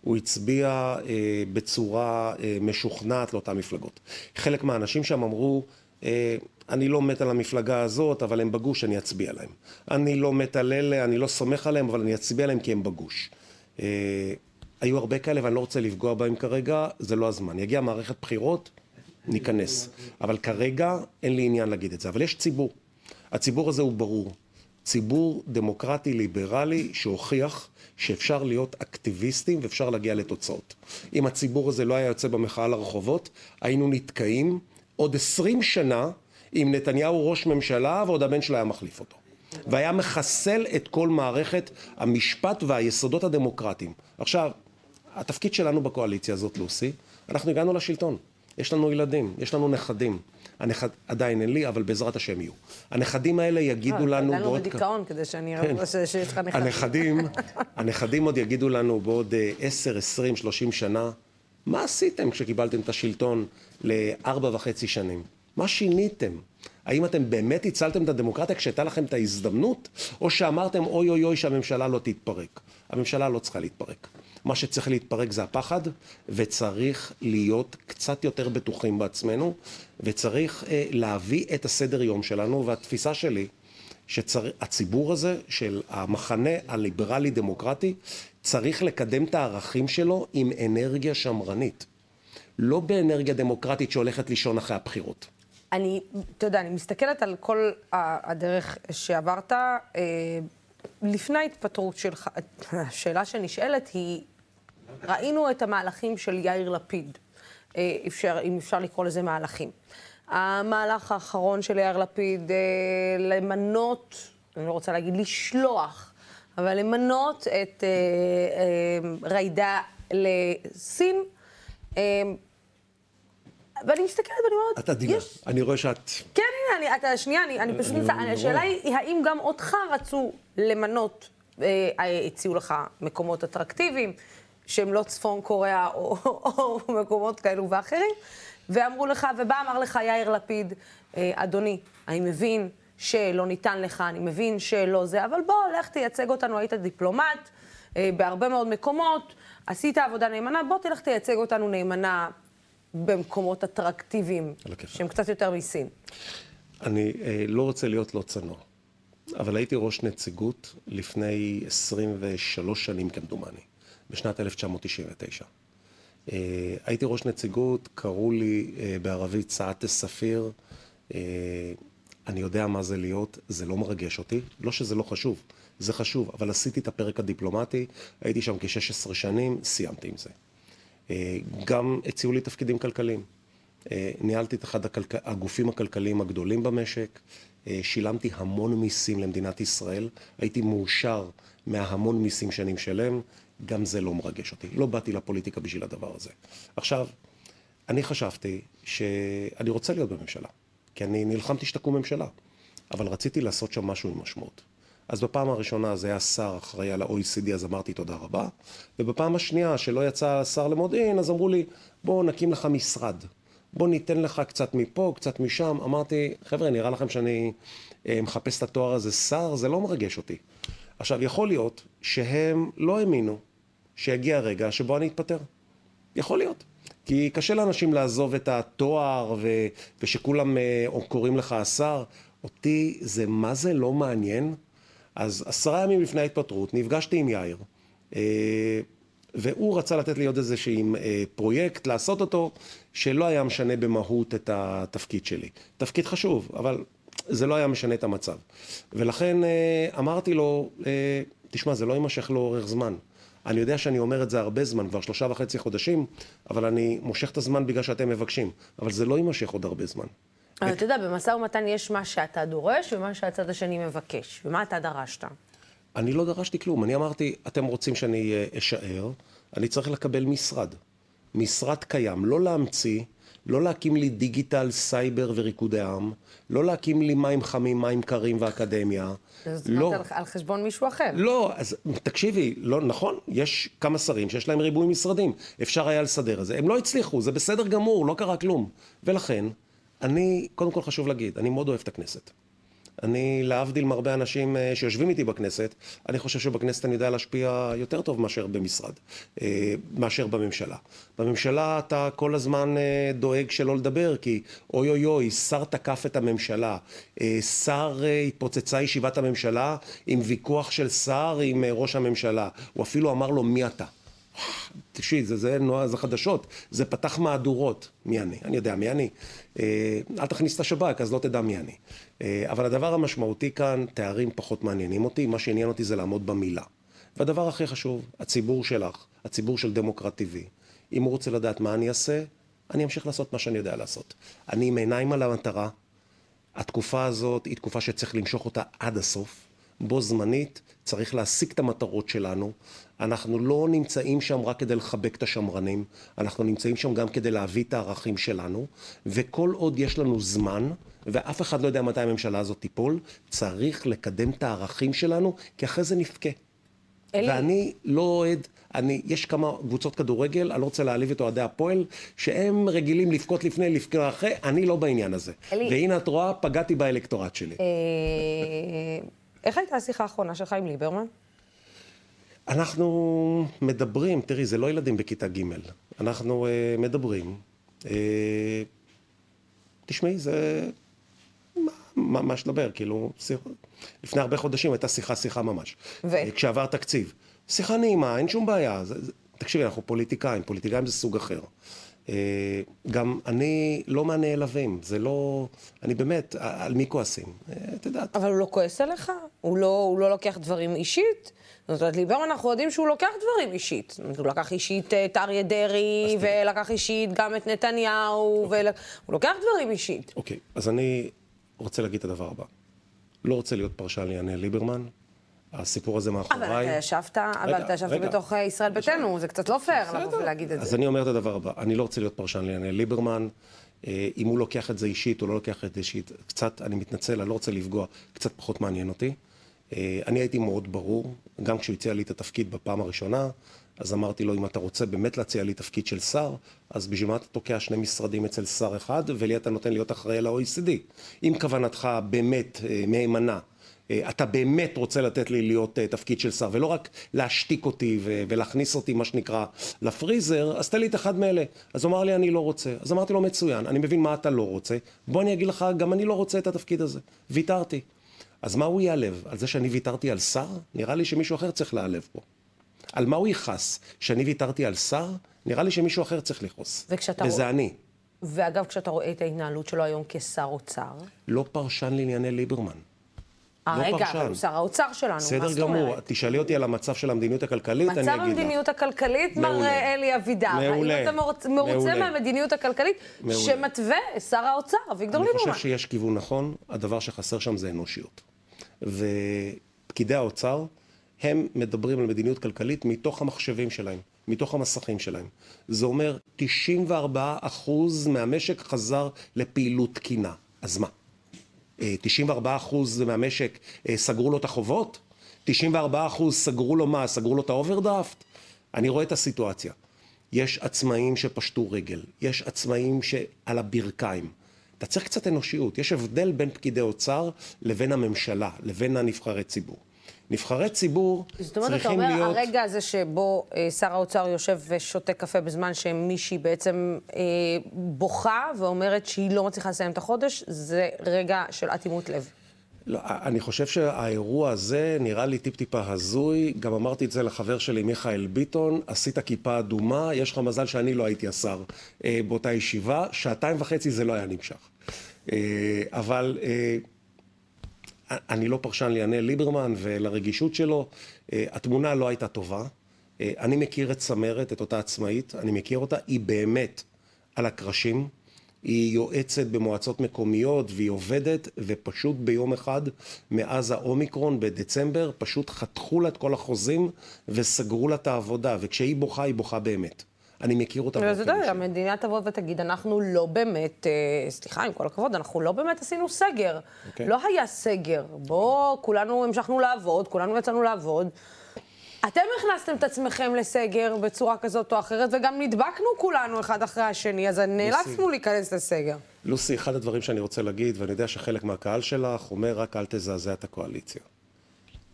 Speaker 2: הוא הצביע אה, בצורה אה, משוכנעת לאותן מפלגות. חלק מהאנשים שם אמרו, אה, אני לא מת על המפלגה הזאת, אבל הם בגוש, אני אצביע להם. אני לא מת על אלה, אני לא סומך עליהם, אבל אני אצביע להם כי הם בגוש. אה, היו הרבה כאלה ואני לא רוצה לפגוע בהם כרגע, זה לא הזמן. יגיע מערכת בחירות, ניכנס. אבל כרגע אין לי עניין להגיד את זה. אבל יש ציבור. הציבור הזה הוא ברור. ציבור דמוקרטי ליברלי שהוכיח שאפשר להיות אקטיביסטים ואפשר להגיע לתוצאות. אם הציבור הזה לא היה יוצא במחאה לרחובות, היינו נתקעים עוד עשרים שנה עם נתניהו ראש ממשלה ועוד הבן שלו היה מחליף אותו. והיה מחסל את כל מערכת המשפט והיסודות הדמוקרטיים. עכשיו, התפקיד שלנו בקואליציה הזאת, לוסי, אנחנו הגענו לשלטון. יש לנו ילדים, יש לנו נכדים. הנכד, עדיין אין לי, אבל בעזרת השם יהיו. הנכדים האלה יגידו
Speaker 1: לא,
Speaker 2: לנו
Speaker 1: בעוד... אתה בדיכאון כדי שאני אראה כן. שיש לך נכדים.
Speaker 2: הנכדים, הנכדים עוד יגידו לנו בעוד 10, 20, 30 שנה, מה עשיתם כשקיבלתם את השלטון לארבע וחצי שנים? מה שיניתם? האם אתם באמת הצלתם את הדמוקרטיה כשהייתה לכם את ההזדמנות, או שאמרתם אוי אוי אוי שהממשלה לא תתפרק? הממשלה לא צריכה להתפרק. מה שצריך להתפרק זה הפחד, וצריך להיות קצת יותר בטוחים בעצמנו, וצריך אה, להביא את הסדר יום שלנו, והתפיסה שלי, שהציבור הזה של המחנה הליברלי-דמוקרטי, צריך לקדם את הערכים שלו עם אנרגיה שמרנית. לא באנרגיה דמוקרטית שהולכת לישון אחרי הבחירות.
Speaker 1: אני, אתה יודע, אני מסתכלת על כל הדרך שעברת. אה, לפני ההתפטרות שלך, השאלה שנשאלת היא, ראינו את המהלכים של יאיר לפיד, אה, אפשר, אם אפשר לקרוא לזה מהלכים. המהלך האחרון של יאיר לפיד, אה, למנות, אני לא רוצה להגיד לשלוח, אבל למנות את ריידה לסין. ואני מסתכלת ואני אומרת,
Speaker 2: את עדינה, אני רואה שאת...
Speaker 1: כן, הנה, אני, אתה, שנייה, אני, אני פשוט נמצא, השאלה היא, האם גם אותך רצו למנות, אה, הציעו לך מקומות אטרקטיביים, שהם לא צפון קוריאה או, או, או מקומות כאלו ואחרים, ואמרו לך, ובא אמר לך יאיר לפיד, אה, אדוני, אני מבין שלא ניתן לך, אני מבין שלא זה, אבל בוא, לך תייצג אותנו, היית דיפלומט אה, בהרבה מאוד מקומות, עשית עבודה נאמנה, בוא תלך תייצג אותנו נאמנה במקומות אטרקטיביים, שהם קצת יותר מסין.
Speaker 2: אני אה, לא רוצה להיות לא צנוע, אבל הייתי ראש נציגות לפני 23 שנים כמדומני, בשנת 1999. אה, הייתי ראש נציגות, קראו לי אה, בערבית סעתה ספיר. אה, אני יודע מה זה להיות, זה לא מרגש אותי. לא שזה לא חשוב, זה חשוב, אבל עשיתי את הפרק הדיפלומטי, הייתי שם כ-16 שנים, סיימתי עם זה. גם הציעו לי תפקידים כלכליים. ניהלתי את אחד הגופים הכלכליים הגדולים במשק, שילמתי המון מיסים למדינת ישראל, הייתי מאושר מההמון מיסים שאני משלם, גם זה לא מרגש אותי. לא באתי לפוליטיקה בשביל הדבר הזה. עכשיו, אני חשבתי שאני רוצה להיות בממשלה, כי אני נלחמתי שתקום ממשלה, אבל רציתי לעשות שם משהו עם משמעות. אז בפעם הראשונה זה היה שר אחראי על ה-OECD, אז אמרתי תודה רבה, ובפעם השנייה, שלא יצא שר למודיעין, אז אמרו לי, בוא נקים לך משרד. בוא ניתן לך קצת מפה, קצת משם. אמרתי, חבר'ה, נראה לכם שאני אה, מחפש את התואר הזה שר? זה לא מרגש אותי. עכשיו, יכול להיות שהם לא האמינו שיגיע הרגע שבו אני אתפטר. יכול להיות. כי קשה לאנשים לעזוב את התואר ו... ושכולם אה, קוראים לך השר. אותי זה מה זה לא מעניין. אז עשרה ימים לפני ההתפטרות נפגשתי עם יאיר. אה, והוא רצה לתת לי עוד איזשהו אה, פרויקט, לעשות אותו, שלא היה משנה במהות את התפקיד שלי. תפקיד חשוב, אבל זה לא היה משנה את המצב. ולכן אה, אמרתי לו, אה, תשמע, זה לא יימשך לאורך זמן. אני יודע שאני אומר את זה הרבה זמן, כבר שלושה וחצי חודשים, אבל אני מושך את הזמן בגלל שאתם מבקשים. אבל זה לא יימשך עוד הרבה זמן.
Speaker 1: אבל אתה יודע, במשא ומתן יש מה שאתה דורש ומה שהצד השני מבקש. ומה אתה דרשת?
Speaker 2: אני לא דרשתי כלום. אני אמרתי, אתם רוצים שאני אשאר, אני צריך לקבל משרד. משרד קיים, לא להמציא, לא להקים לי דיגיטל, סייבר וריקודי עם, לא להקים לי מים חמים, מים קרים ואקדמיה.
Speaker 1: זאת אומרת, לא. על, על חשבון מישהו אחר.
Speaker 2: לא, אז תקשיבי, לא, נכון, יש כמה שרים שיש להם ריבוי משרדים. אפשר היה לסדר את זה. הם לא הצליחו, זה בסדר גמור, לא קרה כלום. ולכן, אני, קודם כל חשוב להגיד, אני מאוד אוהב את הכנסת. אני, להבדיל מהרבה אנשים אה, שיושבים איתי בכנסת, אני חושב שבכנסת אני יודע להשפיע יותר טוב מאשר במשרד, אה, מאשר בממשלה. בממשלה אתה כל הזמן אה, דואג שלא לדבר, כי אוי אוי אוי, שר תקף את הממשלה, שר התפוצצה ישיבת הממשלה עם ויכוח של שר עם ראש הממשלה, הוא אפילו אמר לו מי אתה. תקשיב, זה, זה, זה, זה חדשות, זה פתח מהדורות. מי אני? אני יודע מי אני. אה, אל תכניס את השב"כ, אז לא תדע מי אני. אה, אבל הדבר המשמעותי כאן, תארים פחות מעניינים אותי, מה שעניין אותי זה לעמוד במילה. והדבר הכי חשוב, הציבור שלך, הציבור של דמוקרט TV, אם הוא רוצה לדעת מה אני אעשה, אני אמשיך לעשות מה שאני יודע לעשות. אני עם עיניים על המטרה, התקופה הזאת היא תקופה שצריך למשוך אותה עד הסוף. בו זמנית צריך להשיג את המטרות שלנו. אנחנו לא נמצאים שם רק כדי לחבק את השמרנים, אנחנו נמצאים שם גם כדי להביא את הערכים שלנו, וכל עוד יש לנו זמן, ואף אחד לא יודע מתי הממשלה הזאת תיפול, צריך לקדם את הערכים שלנו, כי אחרי זה נבכה. אלי. ואני לא אוהד, אני, יש כמה קבוצות כדורגל, אני לא רוצה להעליב את אוהדי הפועל, שהם רגילים לבכות לפני, לבכות אחרי, אני לא בעניין הזה. אלי. והנה את רואה, פגעתי באלקטורט שלי. אה,
Speaker 1: איך הייתה השיחה האחרונה שלך עם ליברמן?
Speaker 2: אנחנו מדברים, תראי, זה לא ילדים בכיתה ג', אנחנו uh, מדברים. Uh, תשמעי, זה... מה, מה שדבר, כאילו, שיח... לפני הרבה חודשים הייתה שיחה, שיחה ממש. ו? Uh, כשעבר תקציב. שיחה נעימה, אין שום בעיה. זה, זה... תקשיבי, אנחנו פוליטיקאים, פוליטיקאים זה סוג אחר. אה, גם אני לא מהנעלבים, זה לא... אני באמת, על מי כועסים? אה, את יודעת.
Speaker 1: אבל הוא לא כועס עליך? הוא לא, הוא לא לוקח דברים אישית? זאת אומרת, ליברמן, אנחנו יודעים שהוא לוקח דברים אישית. הוא לקח אישית את אריה דרעי, ולקח אישית גם את נתניהו, אוקיי. ול... הוא לוקח דברים אישית.
Speaker 2: אוקיי, אז אני רוצה להגיד את הדבר הבא. לא רוצה להיות פרשן לענייני ליברמן, הסיפור הזה מאחוריי.
Speaker 1: אבל אתה ישבת, אבל אתה ישבת בתוך אה, ישראל ביתנו, זה קצת לא פייר לבוא ולהגיד את זה.
Speaker 2: אז אני אומר את הדבר הבא, אני לא רוצה להיות פרשן לענייני ליברמן. אה, אם הוא לוקח את זה אישית או לא לוקח את זה אישית, קצת, אני מתנצל, אני לא רוצה לפגוע, קצת פחות מעניין אותי. אה, אני הייתי מאוד ברור, גם כשהוא הציע לי את התפקיד בפעם הראשונה, אז אמרתי לו, אם אתה רוצה באמת להציע לי תפקיד של שר, אז בשביל מה אתה תוקע שני משרדים אצל שר אחד, ולי אתה נותן להיות אחראי על ה-OECD? אם כוונתך באמת מהימנה אתה באמת רוצה לתת לי להיות אה, תפקיד של שר, ולא רק להשתיק אותי ולהכניס אותי, מה שנקרא, לפריזר, אז תן לי את אחד מאלה. אז הוא אמר לי, אני לא רוצה. אז אמרתי לו, מצוין, אני מבין מה אתה לא רוצה, בוא אני אגיד לך, גם אני לא רוצה את התפקיד הזה. ויתרתי. אז מה הוא ייעלב? על זה שאני ויתרתי על שר? נראה לי שמישהו אחר צריך להיעלב פה. על מה הוא יכעס? שאני ויתרתי על שר? נראה לי שמישהו אחר צריך לכעוס. וכשאתה וזה רוא... אני.
Speaker 1: ואגב, כשאתה רואה את ההתנהלות שלו היום כשר אוצר?
Speaker 2: לא פרשן לענייני ליברמן.
Speaker 1: אה, לא רגע, אבל הוא שר האוצר שלנו?
Speaker 2: בסדר גמור, תשאלי אותי על המצב של המדיניות הכלכלית, אני אגיד לך.
Speaker 1: מצב המדיניות הכלכלית, מר אלי אבידר. מעולה. האם אתה מרוצה מהמדיניות הכלכלית שמתווה שר האוצר, אביגדור ליברמן?
Speaker 2: אני חושב שיש כיוון נכון, הדבר שחסר שם זה אנושיות. ופקידי האוצר, הם מדברים על מדיניות כלכלית מתוך המחשבים שלהם. מתוך המסכים שלהם. זה אומר 94 אחוז מהמשק חזר לפעילות תקינה. אז מה? 94 אה, אחוז מהמשק אה, סגרו לו את החובות? 94 אחוז סגרו לו מה? סגרו לו את האוברדרפט? אני רואה את הסיטואציה. יש עצמאים שפשטו רגל, יש עצמאים שעל הברכיים. אתה צריך קצת אנושיות. יש הבדל בין פקידי אוצר לבין הממשלה, לבין הנבחרי ציבור. נבחרי ציבור צריכים להיות... זאת אומרת, אתה אומר, להיות...
Speaker 1: הרגע הזה שבו אה, שר האוצר יושב ושותה קפה בזמן שמישהי בעצם אה, בוכה ואומרת שהיא לא מצליחה לסיים את החודש, זה רגע של אטימות לב.
Speaker 2: לא, אני חושב שהאירוע הזה נראה לי טיפ-טיפה הזוי. גם אמרתי את זה לחבר שלי, מיכאל ביטון, עשית כיפה אדומה, יש לך מזל שאני לא הייתי השר אה, באותה ישיבה. שעתיים וחצי זה לא היה נמשך. אה, אבל אה, אני לא פרשן לענייני ליברמן ולרגישות שלו. אה, התמונה לא הייתה טובה. אני מכיר את צמרת, את אותה עצמאית, אני מכיר אותה, היא באמת על הקרשים. היא יועצת במועצות מקומיות והיא עובדת, ופשוט ביום אחד, מאז האומיקרון בדצמבר, פשוט חתכו לה את כל החוזים וסגרו לה את העבודה, וכשהיא בוכה, היא בוכה באמת. אני מכיר
Speaker 1: באופן אישי. אתה יודע, המדינה תבוא ותגיד, אנחנו לא באמת, אה, סליחה, עם כל הכבוד, אנחנו לא באמת עשינו סגר. Okay. אוקיי. לא היה סגר. בוא, כולנו המשכנו לעבוד, כולנו יצאנו לעבוד. אתם הכנסתם את עצמכם לסגר בצורה כזאת או אחרת, וגם נדבקנו כולנו אחד אחרי השני, אז נאלצנו להיכנס לסגר.
Speaker 2: לוסי, אחד הדברים שאני רוצה להגיד, ואני יודע שחלק מהקהל שלך אומר, רק אל תזעזע את הקואליציה.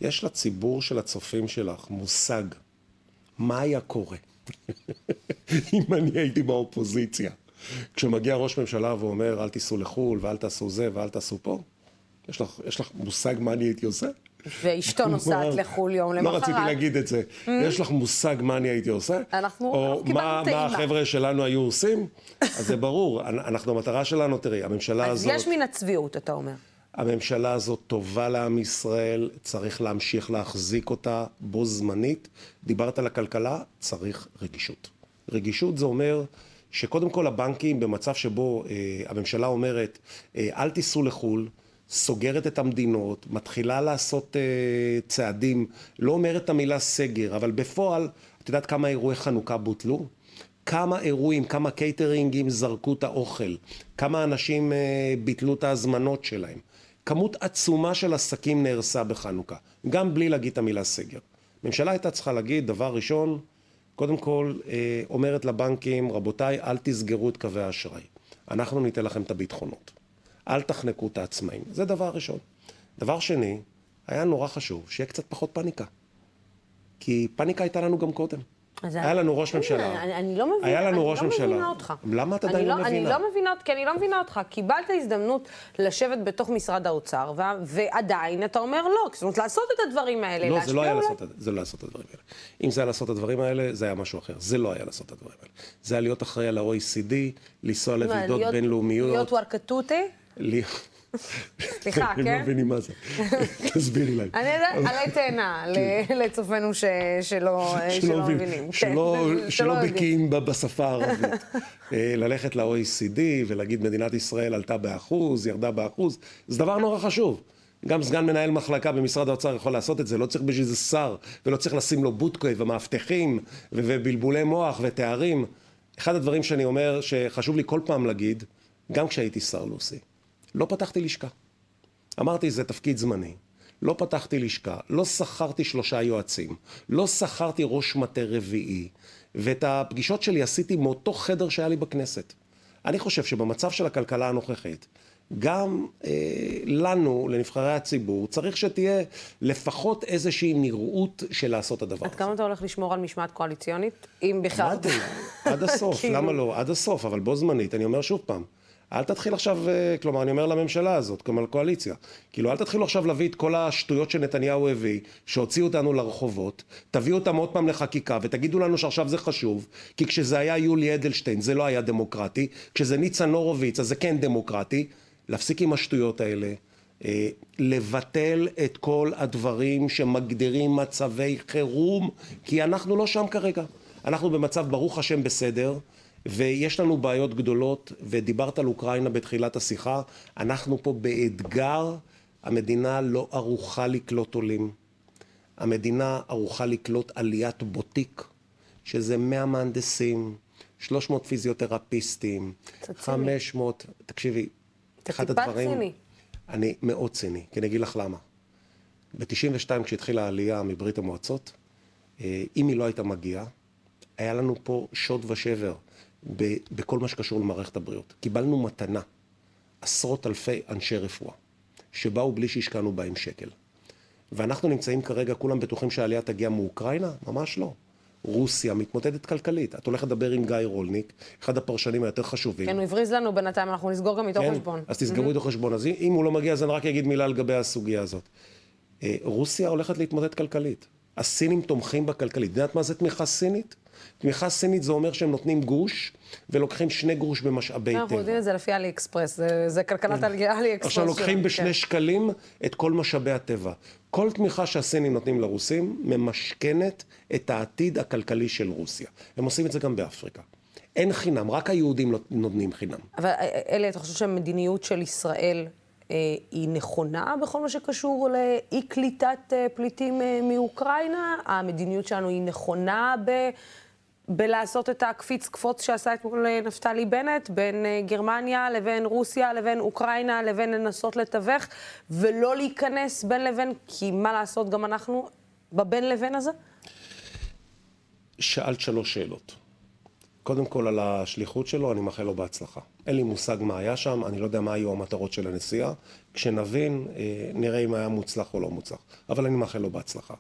Speaker 2: יש לציבור של הצופים שלך מושג מה היה קורה אם אני הייתי באופוזיציה. כשמגיע ראש ממשלה ואומר, אל תיסעו לחו"ל, ואל תעשו זה, ואל תעשו פה, יש לך, יש לך מושג מה אני הייתי עושה?
Speaker 1: ואשתו נוסעת לחו"ל יום למחרת.
Speaker 2: לא רציתי להגיד את זה. Mm. יש לך מושג מה אני הייתי עושה?
Speaker 1: אנחנו
Speaker 2: קיבלנו טעימה. או מה החבר'ה שלנו היו עושים? אז זה ברור. אנחנו, המטרה שלנו, תראי, הממשלה הזאת...
Speaker 1: אז יש מן הצביעות, אתה אומר.
Speaker 2: הממשלה הזאת טובה לעם ישראל, צריך להמשיך להחזיק אותה בו זמנית. דיברת על הכלכלה, צריך רגישות. רגישות זה אומר שקודם כל הבנקים במצב שבו אה, הממשלה אומרת, אה, אל תיסעו לחו"ל, סוגרת את המדינות, מתחילה לעשות אה, צעדים, לא אומרת את המילה סגר, אבל בפועל, את יודעת כמה אירועי חנוכה בוטלו? כמה אירועים, כמה קייטרינגים זרקו את האוכל, כמה אנשים אה, ביטלו את ההזמנות שלהם. כמות עצומה של עסקים נהרסה בחנוכה, גם בלי להגיד את המילה סגר. הממשלה הייתה צריכה להגיד, דבר ראשון, קודם כל, אה, אומרת לבנקים, רבותיי, אל תסגרו את קווי האשראי. אנחנו ניתן לכם את הביטחונות. אל תחנקו את העצמאים. זה דבר ראשון. דבר שני, היה נורא חשוב שיהיה קצת פחות פאניקה. כי פאניקה הייתה לנו גם קודם. היה לנו ראש ממשלה.
Speaker 1: אני לא מבינה,
Speaker 2: היה לנו
Speaker 1: ראש
Speaker 2: לא
Speaker 1: ממשלה. מבינה אותך.
Speaker 2: למה את עדיין לא, לא
Speaker 1: מבינה? אני לא מבינה, כי אני לא מבינה אותך. קיבלת הזדמנות לשבת בתוך משרד האוצר, ועדיין אתה אומר לא. זאת אומרת, לעשות את הדברים האלה.
Speaker 2: לא, זה לא היה לעשות, זה לא לעשות את הדברים האלה. אם זה היה לעשות את הדברים האלה, זה היה משהו אחר. זה לא היה לעשות את הדברים האלה. זה היה להיות אחראי על ה-OECD, לנסוע לוועידות בינלאומיות.
Speaker 1: להיות וורקטוטי? סליחה, כן?
Speaker 2: הם לא מבינים מה זה. תסבירי להם.
Speaker 1: אני יודעת, עלי תאנה לצופינו שלא מבינים.
Speaker 2: שלא בקיאים בשפה הערבית. אה, ללכת ל-OECD ולהגיד מדינת ישראל עלתה באחוז, ירדה באחוז, זה דבר נורא חשוב. גם סגן מנהל מחלקה במשרד האוצר יכול לעשות את זה, לא צריך בשביל זה שר, ולא צריך לשים לו בוטקוי ומאבטחים ובלבולי מוח ותארים. אחד הדברים שאני אומר שחשוב לי כל פעם להגיד, גם כשהייתי שר לוסי, לא פתחתי לשכה. אמרתי, זה תפקיד זמני. לא פתחתי לשכה, לא שכרתי שלושה יועצים, לא שכרתי ראש מטה רביעי, ואת הפגישות שלי עשיתי מאותו חדר שהיה לי בכנסת. אני חושב שבמצב של הכלכלה הנוכחית, גם אה, לנו, לנבחרי הציבור, צריך שתהיה לפחות איזושהי נראות של לעשות את הדבר
Speaker 1: הזה. עד כמה אתה הולך לשמור על משמעת קואליציונית, אם בכלל?
Speaker 2: עד הסוף, כאילו... למה לא? עד הסוף, אבל בו זמנית, אני אומר שוב פעם, אל תתחיל עכשיו, אה, כלומר, אני אומר לממשלה הזאת, כלומר לקואליציה, כאילו, אל תתחילו עכשיו להביא את כל השטויות שנתניהו הביא, שהוציאו אותנו לרחובות, תביאו אותם עוד פעם לחקיקה, ותגידו לנו שעכשיו זה חשוב, כי כשזה היה יולי אדלשטיין זה לא היה דמוקרטי, כשזה ניצן הורוביץ אז זה כן דמוקרטי, להפסיק עם השטויות האלה. אה, לבטל את כל הדברים שמגדירים מצבי חירום, כי אנחנו לא שם כרגע. אנחנו במצב ברוך השם בסדר, ויש לנו בעיות גדולות, ודיברת על אוקראינה בתחילת השיחה, אנחנו פה באתגר, המדינה לא ערוכה לקלוט עולים. המדינה ערוכה לקלוט עליית בוטיק, שזה 100 מהנדסים, 300 פיזיותרפיסטים, 500, תקשיבי, אחד הדברים...
Speaker 1: אתה טיפה ציני.
Speaker 2: אני מאוד ציני, כי אני אגיד לך למה. ב-92 כשהתחילה העלייה מברית המועצות, אה, אם היא לא הייתה מגיעה, היה לנו פה שוד ושבר בכל מה שקשור למערכת הבריאות. קיבלנו מתנה עשרות אלפי אנשי רפואה, שבאו בלי שהשקענו בהם שקל. ואנחנו נמצאים כרגע, כולם בטוחים שהעלייה תגיע מאוקראינה? ממש לא. רוסיה מתמודדת כלכלית. את הולכת לדבר עם גיא רולניק, אחד הפרשנים היותר חשובים.
Speaker 1: כן, הוא הבריז לנו בינתיים, אנחנו נסגור גם איתו
Speaker 2: כן,
Speaker 1: חשבון.
Speaker 2: אז תסגרו איתו חשבון. אז אם הוא לא מגיע, אז אני רק אגיד מילה לגבי הסוגיה הזאת. אה, רוסיה הולכת להתמודד כלכלית. הסינים תומכים בכלכלית. את יודעת מה זה תמיכה סינית? תמיכה סינית זה אומר שהם נותנים גוש ולוקחים שני גרוש במשאבי טבע.
Speaker 1: אנחנו יודעים את זה לפי אלי אקספרס, זה, זה כלכלת אלי אקספרס.
Speaker 2: עכשיו לוקחים
Speaker 1: שלנו,
Speaker 2: בשני
Speaker 1: כן.
Speaker 2: שקלים את כל משאבי הטבע. כל תמיכה שהסינים נותנים לרוסים ממשכנת את העתיד הכלכלי של רוסיה. הם עושים את זה גם באפריקה. אין חינם, רק היהודים לא נותנים חינם.
Speaker 1: אבל אה, אלי, אתה חושב שהמדיניות של ישראל אה, היא נכונה בכל מה שקשור לאי קליטת אה, פליטים אה, מאוקראינה? המדיניות שלנו היא נכונה ב... בלעשות את הקפיץ קפוץ שעשה אתמול אה, נפתלי בנט, בין אה, גרמניה לבין רוסיה לבין אוקראינה לבין לנסות לתווך, ולא להיכנס בין לבין, כי מה לעשות גם אנחנו בבין לבין הזה?
Speaker 2: שאלת שלוש שאלות. קודם כל על השליחות שלו, אני מאחל לו בהצלחה. אין לי מושג מה היה שם, אני לא יודע מה היו המטרות של הנסיעה. כשנבין, אה, נראה אם היה מוצלח או לא מוצלח. אבל אני מאחל לו בהצלחה.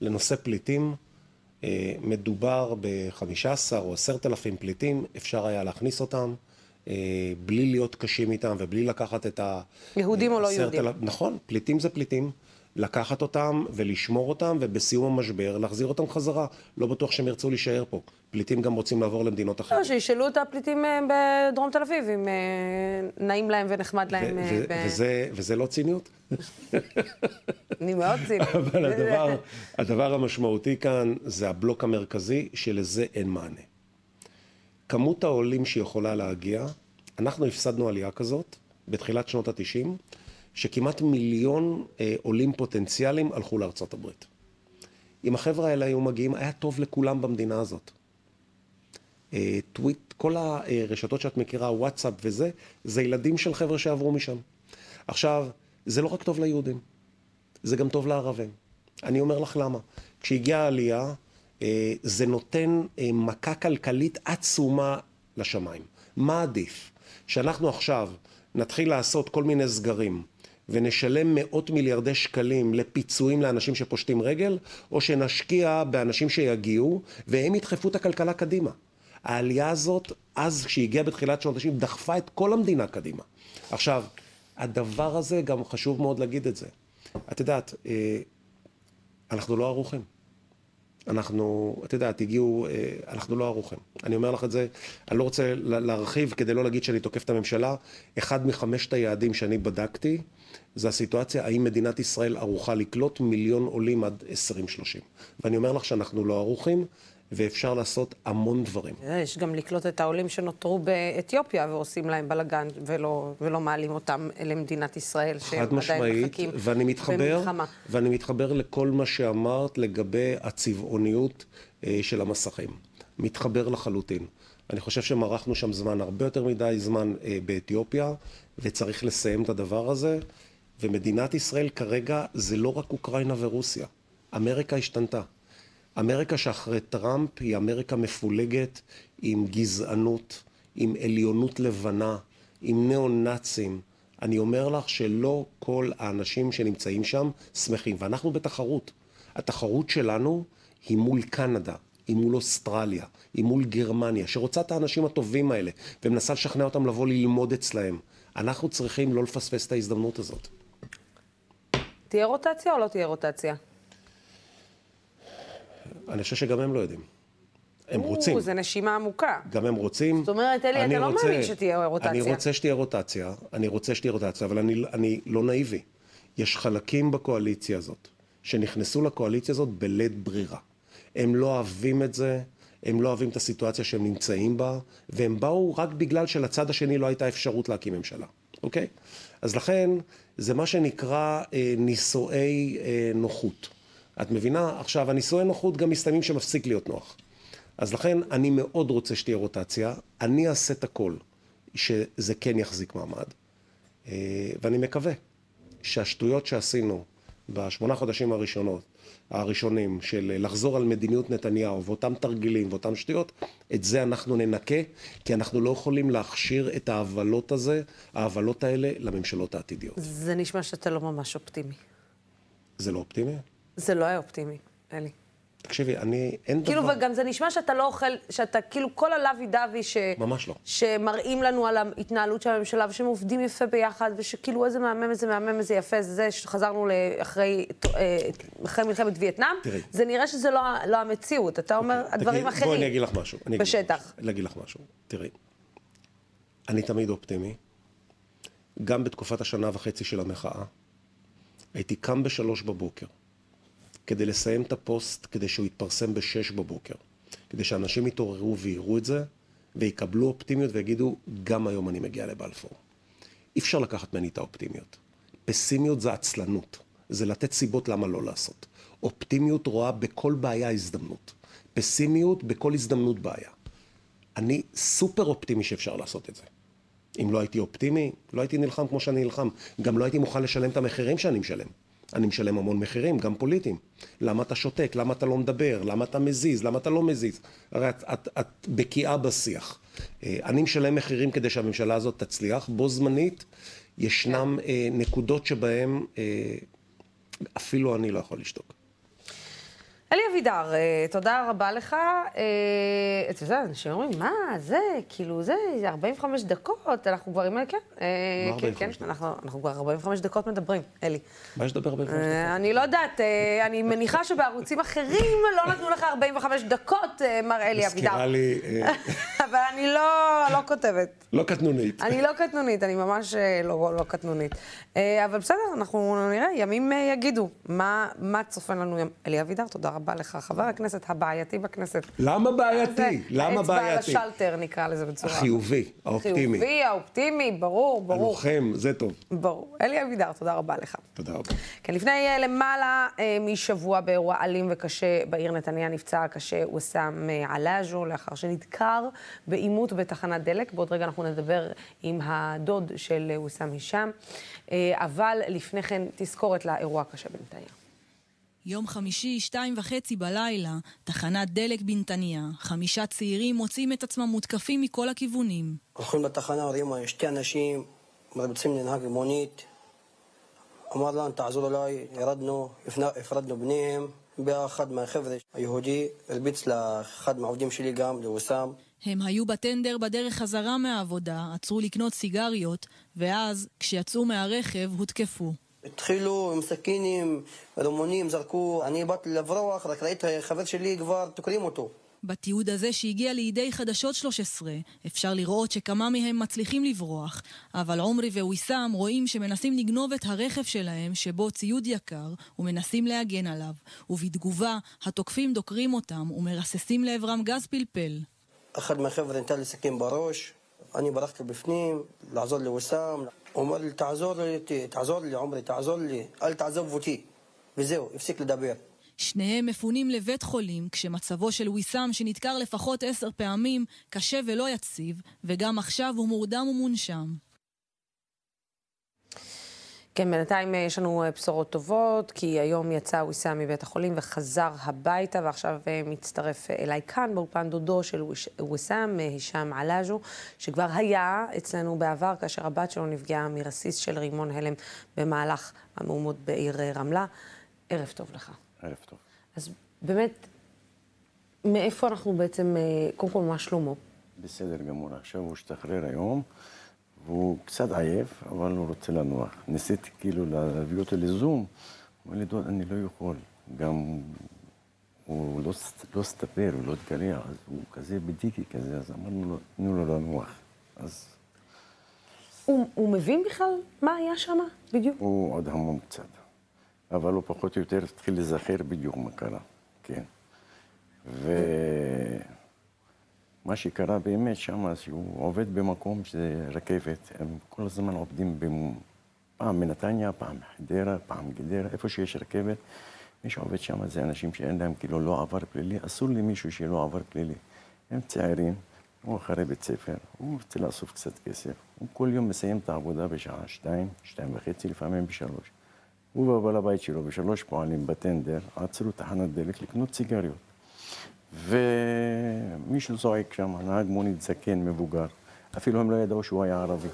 Speaker 2: לנושא פליטים, אה, מדובר ב-15 או 10,000 פליטים, אפשר היה להכניס אותם. אה, בלי להיות קשים איתם ובלי לקחת את ה...
Speaker 1: יהודים או לא יהודים.
Speaker 2: נכון, פליטים זה פליטים. לקחת אותם ולשמור אותם, ובסיום המשבר להחזיר אותם חזרה. לא בטוח שהם ירצו להישאר פה. פליטים גם רוצים לעבור למדינות אחרות.
Speaker 1: לא, שישאלו את הפליטים אה, בדרום תל אביב, אם אה, נעים להם ונחמד להם. אה, ב-
Speaker 2: וזה, וזה לא ציניות?
Speaker 1: אני מאוד צינית.
Speaker 2: אבל הדבר, הדבר המשמעותי כאן זה הבלוק המרכזי, שלזה אין מענה. כמות העולים שיכולה להגיע, אנחנו הפסדנו עלייה כזאת בתחילת שנות ה-90, שכמעט מיליון אה, עולים פוטנציאליים הלכו לארצות הברית. אם החבר'ה האלה היו מגיעים, היה טוב לכולם במדינה הזאת. אה, טוויט, כל הרשתות שאת מכירה, וואטסאפ וזה, זה ילדים של חבר'ה שעברו משם. עכשיו, זה לא רק טוב ליהודים, זה גם טוב לערבים. אני אומר לך למה. כשהגיעה העלייה, אה, זה נותן אה, מכה כלכלית עצומה לשמיים. מה עדיף? שאנחנו עכשיו נתחיל לעשות כל מיני סגרים ונשלם מאות מיליארדי שקלים לפיצויים לאנשים שפושטים רגל, או שנשקיע באנשים שיגיעו והם ידחפו את הכלכלה קדימה. העלייה הזאת, אז כשהיא הגיעה בתחילת שנות ה-90, דחפה את כל המדינה קדימה. עכשיו, הדבר הזה, גם חשוב מאוד להגיד את זה. את יודעת, אה, אנחנו לא ערוכים. אנחנו, את יודעת, הגיעו, אה, אנחנו לא ערוכים. אני אומר לך את זה, אני לא רוצה לה- להרחיב כדי לא להגיד שאני תוקף את הממשלה. אחד מחמשת היעדים שאני בדקתי, זה הסיטואציה, האם מדינת ישראל ערוכה לקלוט מיליון עולים עד 2030. ואני אומר לך שאנחנו לא ערוכים, ואפשר לעשות המון דברים.
Speaker 1: יש גם לקלוט את העולים שנותרו באתיופיה ועושים להם בלאגן ולא, ולא מעלים אותם למדינת ישראל, שהם
Speaker 2: חד
Speaker 1: עדיין
Speaker 2: משמעית,
Speaker 1: מחכים
Speaker 2: ואני מתחבר,
Speaker 1: במלחמה.
Speaker 2: ואני מתחבר לכל מה שאמרת לגבי הצבעוניות אה, של המסכים. מתחבר לחלוטין. אני חושב שמרחנו שם זמן, הרבה יותר מדי זמן אה, באתיופיה, וצריך לסיים את הדבר הזה. ומדינת ישראל כרגע זה לא רק אוקראינה ורוסיה. אמריקה השתנתה. אמריקה שאחרי טראמפ היא אמריקה מפולגת עם גזענות, עם עליונות לבנה, עם ניאו-נאצים. אני אומר לך שלא כל האנשים שנמצאים שם שמחים, ואנחנו בתחרות. התחרות שלנו היא מול קנדה, היא מול אוסטרליה, היא מול גרמניה, שרוצה את האנשים הטובים האלה, ומנסה לשכנע אותם לבוא ללמוד אצלהם. אנחנו צריכים לא לפספס את ההזדמנות הזאת.
Speaker 1: תהיה רוטציה או לא תהיה רוטציה?
Speaker 2: אני חושב שגם הם לא יודעים. הם רוצים.
Speaker 1: או, זה נשימה עמוקה.
Speaker 2: גם הם רוצים.
Speaker 1: זאת אומרת, אלי, אתה לא
Speaker 2: רוצה-
Speaker 1: מאמין שתהיה רוטציה.
Speaker 2: אני רוצה שתהיה רוטציה, אני רוצה שתהיה רוטציה, אבל אני, אני לא נאיבי. יש חלקים בקואליציה הזאת, שנכנסו לקואליציה הזאת בלית ברירה. הם לא אוהבים את זה, הם לא אוהבים את הסיטואציה שהם נמצאים בה, והם באו רק בגלל שלצד השני לא הייתה אפשרות להקים ממשלה, אוקיי? אז לכן, זה מה שנקרא אה, נישואי אה, נוחות. את מבינה? עכשיו, הנישואי נוחות גם מסתיימים שמפסיק להיות נוח. אז לכן אני מאוד רוצה שתהיה רוטציה, אני אעשה את הכל שזה כן יחזיק מעמד, אה, ואני מקווה שהשטויות שעשינו בשמונה חודשים הראשונות, הראשונים של לחזור על מדיניות נתניהו ואותם תרגילים ואותם שטויות, את זה אנחנו ננקה, כי אנחנו לא יכולים להכשיר את ההבלות הזה, ההבלות האלה לממשלות העתידיות.
Speaker 1: זה נשמע שאתה לא ממש אופטימי.
Speaker 2: זה לא אופטימי?
Speaker 1: זה לא היה אופטימי, אלי.
Speaker 2: תקשיבי, אני, אין
Speaker 1: כאילו,
Speaker 2: דבר...
Speaker 1: וגם זה נשמע שאתה לא אוכל, שאתה כאילו כל הלוי דווי ש...
Speaker 2: ממש לא.
Speaker 1: שמראים לנו על ההתנהלות של הממשלה, ושהם עובדים יפה ביחד, ושכאילו איזה מהמם, איזה מהמם, איזה יפה, זה שחזרנו אחרי, אה, אחרי מלחמת וייטנאם,
Speaker 2: תראי.
Speaker 1: זה נראה שזה לא, לא המציאות. אתה אומר,
Speaker 2: אוקיי,
Speaker 1: הדברים
Speaker 2: תגידי,
Speaker 1: אחרים.
Speaker 2: בואי אני אגיד לך משהו. אני
Speaker 1: בשטח.
Speaker 2: אני אגיד לך משהו. תראי, אני תמיד אופטימי. גם בתקופת השנה וחצי של המחאה, הייתי קם בשלוש בבוקר. כדי לסיים את הפוסט, כדי שהוא יתפרסם בשש בבוקר. כדי שאנשים יתעוררו ויראו את זה, ויקבלו אופטימיות ויגידו, גם היום אני מגיע לבלפור. אי אפשר לקחת ממני את האופטימיות. פסימיות זה עצלנות. זה לתת סיבות למה לא לעשות. אופטימיות רואה בכל בעיה הזדמנות. פסימיות בכל הזדמנות בעיה. אני סופר אופטימי שאפשר לעשות את זה. אם לא הייתי אופטימי, לא הייתי נלחם כמו שאני נלחם. גם לא הייתי מוכן לשלם את המחירים שאני משלם. אני משלם המון מחירים, גם פוליטיים. למה אתה שותק? למה אתה לא מדבר? למה אתה מזיז? למה אתה לא מזיז? הרי את, את, את בקיאה בשיח. אה, אני משלם מחירים כדי שהממשלה הזאת תצליח. בו זמנית, ישנם אה, נקודות שבהן אה, אפילו אני לא יכול לשתוק.
Speaker 1: אלי אבידר, אה, תודה רבה לך. אה, אתה יודע, אנשים אומרים, מה, זה, כאילו, זה, זה 45 דקות, אנחנו כבר עם... כן, אה, כן,
Speaker 2: 45
Speaker 1: כן, אנחנו כבר 45 דקות מדברים, אלי.
Speaker 2: מה יש לדבר הרבה דברים?
Speaker 1: אה, אני לא יודעת, אני מניחה שבערוצים אחרים לא נתנו לך 45 דקות, מר אלי אבידר.
Speaker 2: מזכירה לי,
Speaker 1: אבל אני לא לא כותבת.
Speaker 2: לא קטנונית.
Speaker 1: אני לא קטנונית, אני ממש לא, לא קטנונית. אה, אבל בסדר, אנחנו נראה, ימים אה, יגידו מה, מה צופן לנו. יום- אלי אבידר, תודה רבה לך, חבר הכנסת הבעייתי בכנסת.
Speaker 2: למה בעייתי?
Speaker 1: זה
Speaker 2: למה
Speaker 1: האצבע על
Speaker 2: בעייתי?
Speaker 1: השלטר, נקרא לזה בצורה.
Speaker 2: החיובי, האופטימי,
Speaker 1: חיובי, האופטימי, ברור, ברור.
Speaker 2: הלוחם, זה טוב.
Speaker 1: ברור. אלי אבידר, תודה רבה לך.
Speaker 2: תודה רבה.
Speaker 1: כן, לפני אה, למעלה אה, משבוע באירוע אלים וקשה בעיר נתניה נפצע קשה וסאם אה, עלאז'ו לאחר שנדקר בעימות בתחנת דלק. בעוד רגע אנחנו נדבר עם הדוד של אה, וסאם הישאם. אה, אבל לפני כן תזכורת לאירוע הקשה בנתניה.
Speaker 3: יום חמישי, שתיים וחצי בלילה, תחנת דלק בנתניה. חמישה צעירים מוצאים את עצמם מותקפים מכל הכיוונים.
Speaker 4: הולכים לתחנה, רואים שתי אנשים מרביצים לנהג מונית. אמר לנו, תעזור אליי, ירדנו, הפרדנו ביניהם. בא אחד מהחבר'ה היהודי, הרביץ לאחד מהעובדים שלי גם, לווסאם.
Speaker 3: הם היו בטנדר בדרך חזרה מהעבודה, עצרו לקנות סיגריות, ואז, כשיצאו מהרכב, הותקפו.
Speaker 4: התחילו עם סכינים, רימונים, זרקו. אני באתי לברוח, רק ראיתי חבר שלי כבר תוקרים אותו.
Speaker 3: בתיעוד הזה שהגיע לידי חדשות 13, אפשר לראות שכמה מהם מצליחים לברוח, אבל עומרי וויסאם רואים שמנסים לגנוב את הרכב שלהם, שבו ציוד יקר, ומנסים להגן עליו, ובתגובה, התוקפים דוקרים אותם ומרססים לעברם גז פלפל.
Speaker 4: אחד מהחבר'ה נתן לי סכין בראש, אני ברחתי בפנים, לעזור לווסאם. הוא אומר לי, תעזור לי, תעזור לי, עומרי, תעזור לי, אל תעזוב אותי. וזהו, הפסיק לדבר.
Speaker 3: שניהם מפונים לבית חולים, כשמצבו של ויסאם, שנדקר לפחות עשר פעמים, קשה ולא יציב, וגם עכשיו הוא מורדם ומונשם.
Speaker 1: כן, בינתיים אה, יש לנו אה, בשורות טובות, כי היום יצא ויסאם מבית החולים וחזר הביתה, ועכשיו אה, מצטרף אליי כאן באולפן דודו של ויסאם, הישאם עלאז'ו, שכבר היה אצלנו בעבר, כאשר הבת שלו נפגעה מרסיס של רימון הלם במהלך המהומות בעיר רמלה. ערב טוב לך.
Speaker 5: ערב טוב.
Speaker 1: אז באמת, מאיפה אנחנו בעצם, אה, קודם כל, מה שלמה?
Speaker 5: בסדר גמור. עכשיו הוא השתחרר היום, והוא קצת עייף, אבל הוא רוצה לנוח. ניסיתי כאילו להביא אותו לזום, הוא אומר לי, דוד, אני לא יכול. גם הוא לא, לא סתפר, הוא לא התגלח, אז הוא כזה בדיקי כזה, אז אמרנו לו, תנו לו לנוח. אז
Speaker 1: הוא, הוא מבין בכלל מה היה שם בדיוק?
Speaker 5: הוא עוד המום קצת. אבל הוא פחות או יותר התחיל להיזכר בדיוק מה קרה, כן. ומה שקרה באמת שם, שהוא עובד במקום שזה רכבת, הם כל הזמן עובדים במ... פעם בנתניה, פעם בחדרה, פעם גדרה, איפה שיש רכבת, מי שעובד שם זה אנשים שאין להם כאילו לא עבר פלילי, אסור למישהו שיהיה לו עבר פלילי. הם צעירים, הוא אחרי בית ספר, הוא רוצה לאסוף קצת כסף. הוא כל יום מסיים את העבודה בשעה שתיים, שתיים וחצי, לפעמים בשלוש. הוא ובעל הבית שלו בשלוש פועלים בטנדר, עצרו תחנת דלק לקנות סיגריות. ומישהו זועק שם, נהג מונית זקן, מבוגר. אפילו הם לא ידעו שהוא היה ערבי.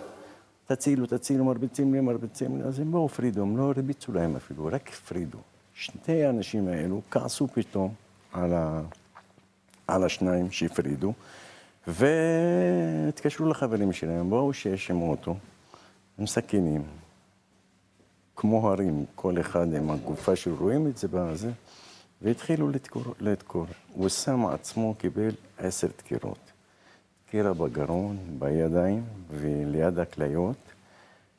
Speaker 5: תצילו, תצילו, מרביצים לי, מרביצים לי. אז הם לא הפרידו, הם לא הרביצו להם אפילו, רק הפרידו. שני האנשים האלו כעסו פתאום על, ה... על השניים שהפרידו, והתקשרו לחברים שלהם, בואו שישמו אותו עם סכינים, כמו הרים, כל אחד עם הגופה שלו, רואים את זה בזה, והתחילו לדקור, לדקור. שם עצמו, קיבל עשר דקירות. דקירה בגרון, בידיים וליד הכליות,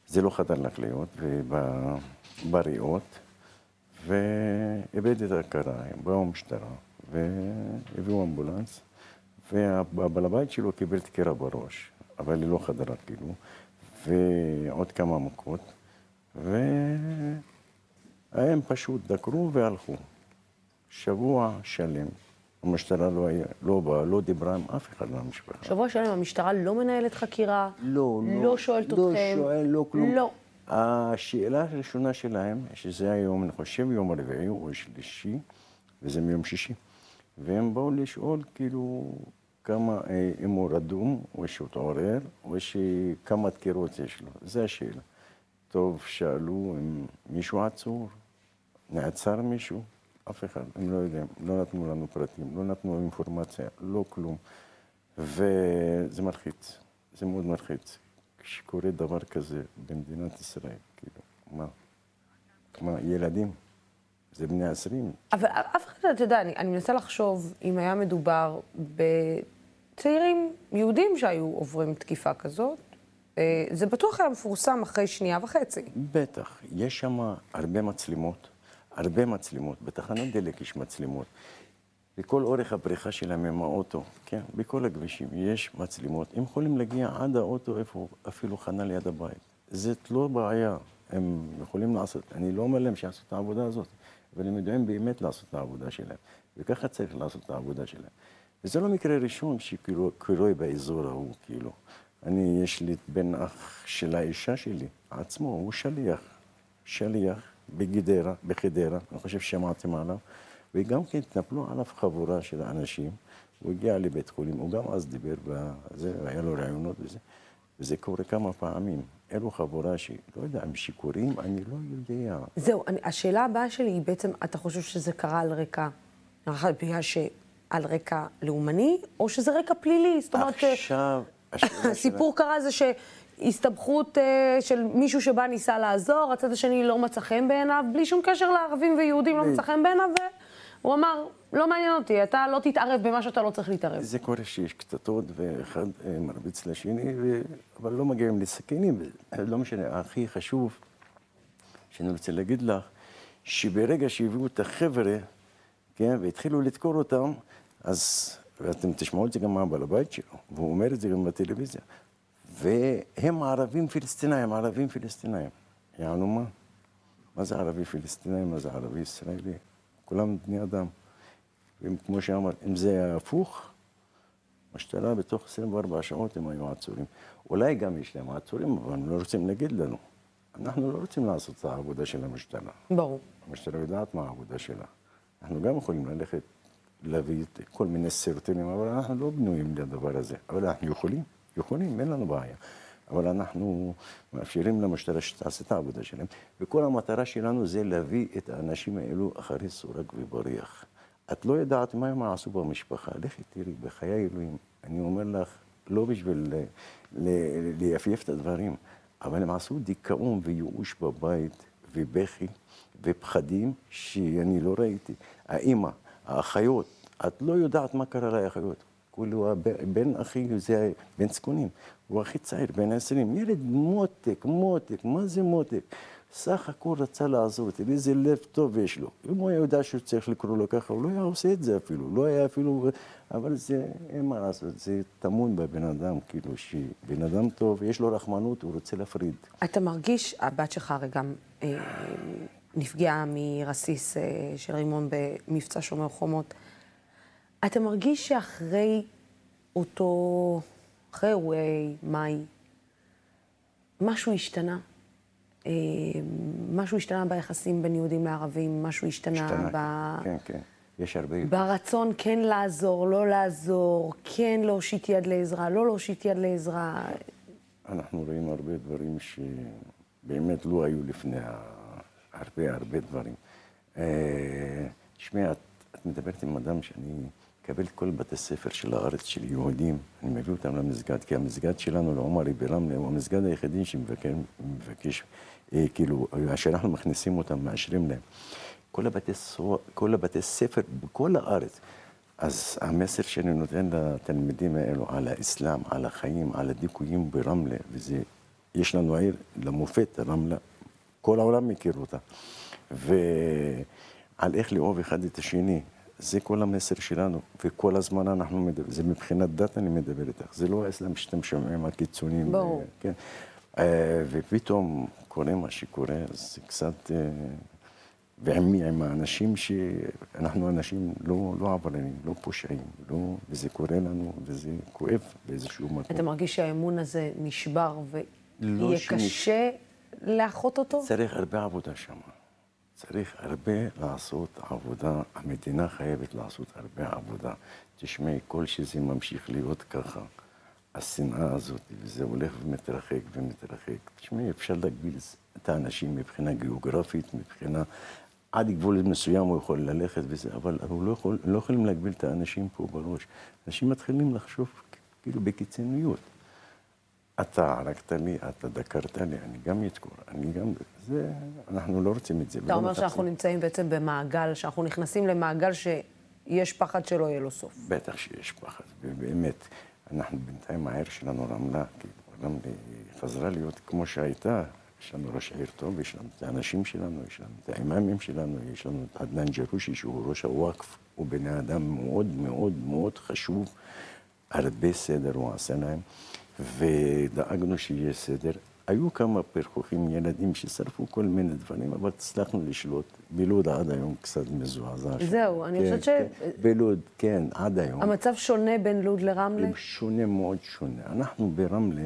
Speaker 5: זה לא חדר לכליות, ובריאות, ואיבד את ההכרה, באו המשטרה, והביאו אמבולנס, והבעל הבית שלו קיבל דקירה בראש, אבל היא לא חדרה כאילו, ועוד כמה מכות. והם פשוט דקרו והלכו. שבוע שלם. המשטרה לא, היה, לא באה, לא דיברה עם אף אחד מהמשפחה.
Speaker 1: שבוע שלם המשטרה לא מנהלת חקירה?
Speaker 5: לא, לא.
Speaker 1: לא שואלת
Speaker 5: לא
Speaker 1: אתכם?
Speaker 5: לא שואל, לא כלום.
Speaker 1: לא.
Speaker 5: השאלה הראשונה שלהם, שזה היום, אני חושב, יום רביעי או שלישי, וזה מיום שישי, והם באו לשאול, כאילו, כמה, אה, אם הוא רדום, או שהוא התעורר, או שכמה דקירות יש לו. זו השאלה. טוב, שאלו אם מישהו עצור, נעצר מישהו, אף אחד, הם לא יודעים, לא נתנו לנו פרטים, לא נתנו אינפורמציה, לא כלום. וזה מלחיץ, זה מאוד מלחיץ. כשקורה דבר כזה במדינת ישראל, כאילו, מה? מה, ילדים? זה בני עשרים.
Speaker 1: אבל אף אחד, אתה יודע, אני, אני מנסה לחשוב אם היה מדובר בצעירים יהודים שהיו עוברים תקיפה כזאת, זה בטוח היה מפורסם אחרי שנייה וחצי.
Speaker 5: בטח, יש שם הרבה מצלמות, הרבה מצלמות, בתחנת דלק יש מצלמות. בכל אורך הבריחה שלהם עם האוטו, כן, בכל הכבישים יש מצלמות. הם יכולים להגיע עד האוטו, איפה אפילו חנה ליד הבית. זאת לא בעיה, הם יכולים לעשות, אני לא אומר להם שיעשו את העבודה הזאת, אבל הם יודעים באמת לעשות את העבודה שלהם, וככה צריך לעשות את העבודה שלהם. וזה לא מקרה ראשון שקורה באזור ההוא, כאילו. אני, יש לי בן אח של האישה שלי, עצמו, הוא שליח. שליח בגדרה, בחדרה, אני חושב ששמעתם עליו. וגם כן התנפלו עליו חבורה של אנשים. הוא הגיע לבית חולים, הוא גם אז דיבר, וזה, היה לו רעיונות וזה. וזה קורה כמה פעמים. אלו חבורה שלא יודע, הם שיכורים? אני לא יודע.
Speaker 1: זהו, אני, השאלה הבאה שלי היא בעצם, אתה חושב שזה קרה על רקע, בגלל שעל רקע לאומני, או שזה רקע פלילי? זאת אומרת...
Speaker 5: עכשיו...
Speaker 1: הסיפור קרה זה שהסתבכות אה, של מישהו שבא ניסה לעזור, הצד השני לא מצא חן בעיניו, בלי שום קשר לערבים ויהודים, לא מצא חן בעיניו, והוא אמר, לא מעניין אותי, אתה לא תתערב במה שאתה לא צריך להתערב.
Speaker 5: זה קורה שיש קטטות, ואחד אה, מרביץ לשני. אבל לא מגיעים לסכינים, לא משנה. הכי חשוב, שאני רוצה להגיד לך, שברגע שהביאו את החבר'ה, כן, והתחילו לדקור אותם, אז ואתם תשמעו את זה גם מהבעל הבית שלו, והוא אומר את זה גם בטלוויזיה. והם ערבים פלסטינאים, ערבים פלסטינאים. יענו מה? מה זה ערבי פלסטינאי? מה זה ערבי ישראלי? כולם בני אדם. וכמו שאמר, אם זה היה הפוך, משטרה בתוך 24 שעות הם היו עצורים. אולי גם יש להם עצורים, אבל הם לא רוצים להגיד לנו. אנחנו לא רוצים לעשות את העבודה של המשטרה.
Speaker 1: ברור.
Speaker 5: המשטרה יודעת מה העבודה שלה. אנחנו גם יכולים ללכת להביא כל מיני סרטונים, אבל אנחנו לא בנויים לדבר הזה. אבל אנחנו יכולים, יכולים, אין לנו בעיה. אבל אנחנו מאפשרים למשטרה שתעשה את העבודה שלהם, וכל המטרה שלנו זה להביא את האנשים האלו אחרי סורג ובריח. את לא יודעת מה הם עשו במשפחה, לכי תראי, בחיי אלוהים. אני אומר לך, לא בשביל ליפייף את הדברים, אבל הם עשו דיכאון וייאוש בבית, ובכי, ופחדים שאני לא ראיתי. האימא, האחיות, את לא יודעת מה קרה לאחיות. כאילו, בן אחי זה בן זקונים, הוא הכי צעיר, בן עשרים, ילד מותק, מותק, מה זה מותק? סך הכל רצה לעזור אותי, איזה לב טוב יש לו. אם הוא היה יודע שהוא צריך לקרוא לו ככה, הוא לא היה עושה את זה אפילו, לא היה אפילו... אבל זה, אין מה לעשות, זה טמון בבן אדם, כאילו, שבן אדם טוב, יש לו רחמנות, הוא רוצה להפריד.
Speaker 1: אתה מרגיש, הבת שלך הרי גם אה, נפגעה מרסיס של רימון במבצע שומר חומות. אתה מרגיש שאחרי אותו, אחרי אירועי מאי, משהו השתנה? משהו השתנה ביחסים בין יהודים לערבים, משהו השתנה,
Speaker 5: השתנה,
Speaker 1: ב...
Speaker 5: כן, כן. יש הרבה...
Speaker 1: ברצון כן לעזור, לא לעזור, כן להושיט יד לעזרה, לא להושיט יד לעזרה.
Speaker 5: אנחנו רואים הרבה דברים שבאמת לא היו לפני הרבה הרבה דברים. תשמעי, את, את מדברת עם אדם שאני מקבל את כל בתי ספר של הארץ, של יהודים, אני מביא אותם למסגד, כי המסגד שלנו, לעומרי ברמלה, הוא המסגד היחידי שמבקש, אה, כאילו, כשאנחנו מכניסים אותם, מאשרים להם. כל הבתי. כל הבתי ספר בכל הארץ. אז המסר שאני נותן לתלמידים האלו על האסלאם, על החיים, על הדיכויים ברמלה, וזה, יש לנו עיר למופת, רמלה, כל העולם מכיר אותה. ועל איך לאהוב אחד את השני, זה כל המסר שלנו, וכל הזמן אנחנו מדברים, זה מבחינת דת אני מדבר איתך, זה לא האסלאם שאתם שומעים הקיצונים.
Speaker 1: ברור.
Speaker 5: כן. ופתאום קורה מה שקורה, זה קצת... ועם מי? עם האנשים שאנחנו אנשים לא, לא עבריינים, לא פושעים, לא, וזה קורה לנו, וזה כואב באיזשהו מקום.
Speaker 1: אתה מרגיש שהאמון הזה נשבר
Speaker 5: לא
Speaker 1: ויהיה
Speaker 5: שנש-
Speaker 1: קשה לאחות אותו?
Speaker 5: צריך הרבה עבודה שם. צריך הרבה לעשות עבודה, המדינה חייבת לעשות הרבה עבודה. תשמעי, כל שזה ממשיך להיות ככה, השנאה הזאת, וזה הולך ומתרחק ומתרחק. תשמעי, אפשר להגביל את האנשים מבחינה גיאוגרפית, מבחינה... עד גבול מסוים הוא יכול ללכת וזה, אבל הוא לא, יכול, לא יכולים להגביל את האנשים פה בראש. אנשים מתחילים לחשוב כאילו בקיצוניות. אתה הרגת לי, אתה דקרת לי, אני גם אדקור, אני גם... זה, אנחנו לא רוצים את זה.
Speaker 1: אתה אומר. שאנחנו נמצאים בעצם במעגל, שאנחנו נכנסים למעגל שיש פחד שלא יהיה לו סוף.
Speaker 5: בטח שיש פחד, ובאמת, אנחנו בינתיים העיר שלנו רמלה, כאילו, רמלה חזרה להיות כמו שהייתה, יש לנו ראש עיר טוב, יש לנו את האנשים שלנו, יש לנו את האימאמים שלנו, יש לנו את עדנאן ג'רושי שהוא ראש הוואקף, הוא בן אדם מאוד מאוד מאוד חשוב, הרבה סדר הוא עשה להם, ודאגנו שיהיה סדר. היו כמה פרחוחים, ילדים ששרפו כל מיני דברים, אבל הצלחנו לשלוט. בלוד עד היום קצת מזועזע.
Speaker 1: זהו, אני
Speaker 5: כן,
Speaker 1: חושבת ש-
Speaker 5: כן. בלוד, כן, עד היום.
Speaker 1: המצב שונה בין לוד לרמלה?
Speaker 5: שונה מאוד שונה. אנחנו ברמלה,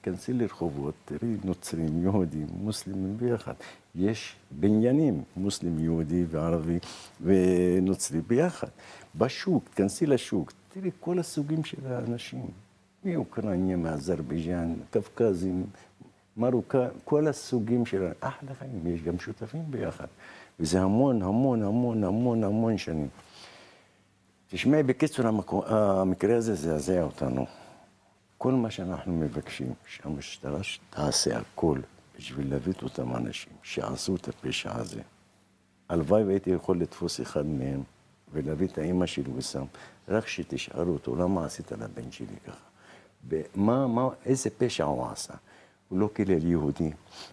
Speaker 5: תכנסי לרחובות, תראי נוצרים, יהודים, מוסלמים ביחד. יש בניינים, מוסלם, יהודי וערבי ונוצרי ביחד. בשוק, תכנסי לשוק, תראי כל הסוגים של האנשים. מאוקראינה, מאזרבייג'אן, קווקזים, מרוקה, כל הסוגים של... אחלה חיים, יש גם שותפים ביחד. וזה המון, המון, המון, המון, המון שנים. תשמעי, בקיצור, המקו- המקרה הזה זעזע אותנו. כל מה שאנחנו מבקשים, שהמשטרה תעשה הכל בשביל להביא את אותם אנשים שעשו את הפשע הזה. הלוואי והייתי יכול לתפוס אחד מהם ולהביא את האימא שלו וסם, רק שתשאלו אותו, למה עשית לבן שלי ככה? מה, מה, איזה פשע הוא עשה? הוא לא קילל יהודי,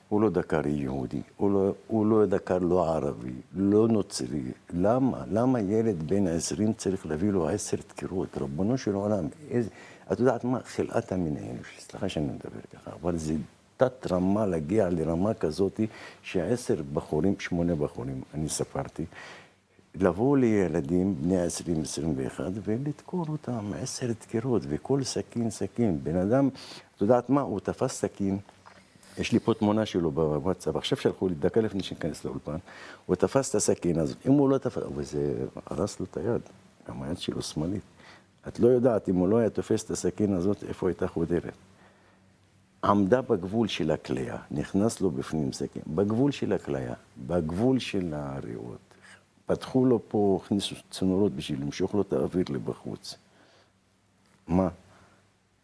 Speaker 5: הוא לא דקר יהודי, הוא לא, הוא לא דקר לא ערבי, לא נוצרי. למה? למה ילד בן עשרים צריך להביא לו עשר דקירות? ריבונו של עולם, איזה... את יודעת מה? חלאת המין האנושי, סליחה שאני מדבר ככה, אבל זה תת רמה להגיע לרמה כזאת שעשר בחורים, שמונה בחורים, אני ספרתי, לבוא לילדים בני 20-21 ולדקור אותם עשר דקירות, וכל סכין סכין. בן אדם, את יודעת מה? הוא תפס סכין, יש לי פה תמונה שלו בוואטסאפ, עכשיו שלחו לי דקה לפני שניכנס לאולפן, הוא תפס את הסכין הזאת, אם הוא לא תפס, וזה הרס לו את היד, גם היד שלו שמאלית. את לא יודעת, אם הוא לא היה תופס את הסכין הזאת, איפה הייתה חודרת. עמדה בגבול של הכליה, נכנס לו בפנים סכין, בגבול של הכליה, בגבול של הריאות. פתחו לו פה, הכניסו צינורות בשביל למשוך לו את האוויר לבחוץ. מה?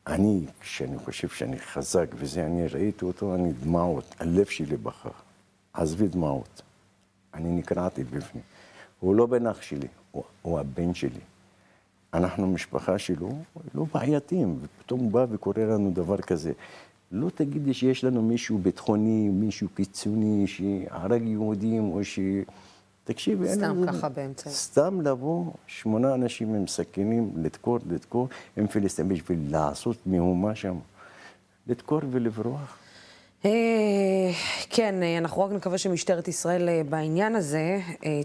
Speaker 5: אני, כשאני חושב שאני חזק וזה, אני ראיתי אותו, אני דמעות, הלב שלי בכה. עזבי דמעות. אני נקרעתי בפנים. הוא לא בן אח שלי, הוא, הוא הבן שלי. אנחנו משפחה שלו, לא בעייתיים, ופתאום הוא בא וקורא לנו דבר כזה. לא תגידי שיש לנו מישהו ביטחוני, מישהו קיצוני, שהרג יהודים, או ש... תקשיבי, אין
Speaker 1: סתם ככה באמצע.
Speaker 5: סתם לבוא, שמונה אנשים עם סכינים, לדקור, לדקור, עם פלסטינים בשביל לעשות מהומה שם. לדקור ולברוח.
Speaker 1: כן, אנחנו רק נקווה שמשטרת ישראל בעניין הזה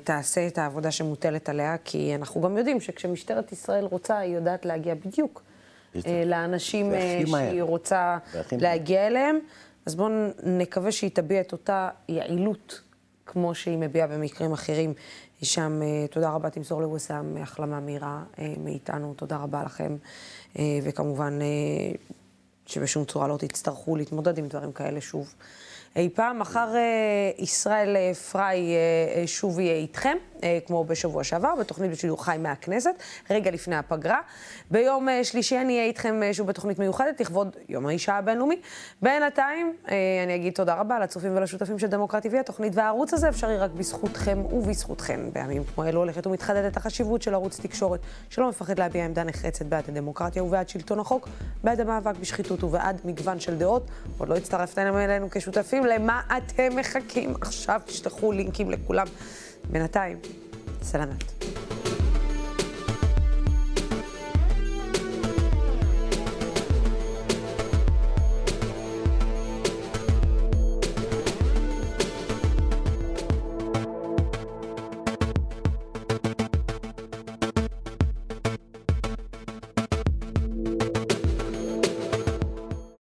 Speaker 1: תעשה את העבודה שמוטלת עליה, כי אנחנו גם יודעים שכשמשטרת ישראל רוצה, היא יודעת להגיע בדיוק לאנשים שהיא רוצה להגיע אליהם. אז בואו נקווה שהיא תביע את אותה יעילות כמו שהיא מביעה במקרים אחרים. שם, תודה רבה, תמסור לווסאם החלמה מהירה מאיתנו, תודה רבה לכם, וכמובן שבשום צורה לא תצטרכו להתמודד עם דברים כאלה שוב. אי פעם, מחר ישראל פריי שוב יהיה איתכם, כמו בשבוע שעבר, בתוכנית בשידור חי מהכנסת, רגע לפני הפגרה. ביום שלישי אני אהיה איתכם שוב בתוכנית מיוחדת, לכבוד יום האישה הבינלאומי. בינתיים, אני אגיד תודה רבה לצופים ולשותפים של דמוקרט TV. התוכנית והערוץ הזה אפשרי רק בזכותכם ובזכותכם. בימים כמו אלו הולכת ומתחדדת החשיבות של ערוץ תקשורת, שלא מפחד להביע עמדה נחרצת בעד הדמוקרטיה ובעד שלטון החוק, בעד המאבק בשחיתות ובעד מגוון של דעות. עוד לא הצטרפתם אלינו כשותפים, למה אתם מחכים? עכשיו תשלחו לינקים לכולם. בינתיים, סלמת.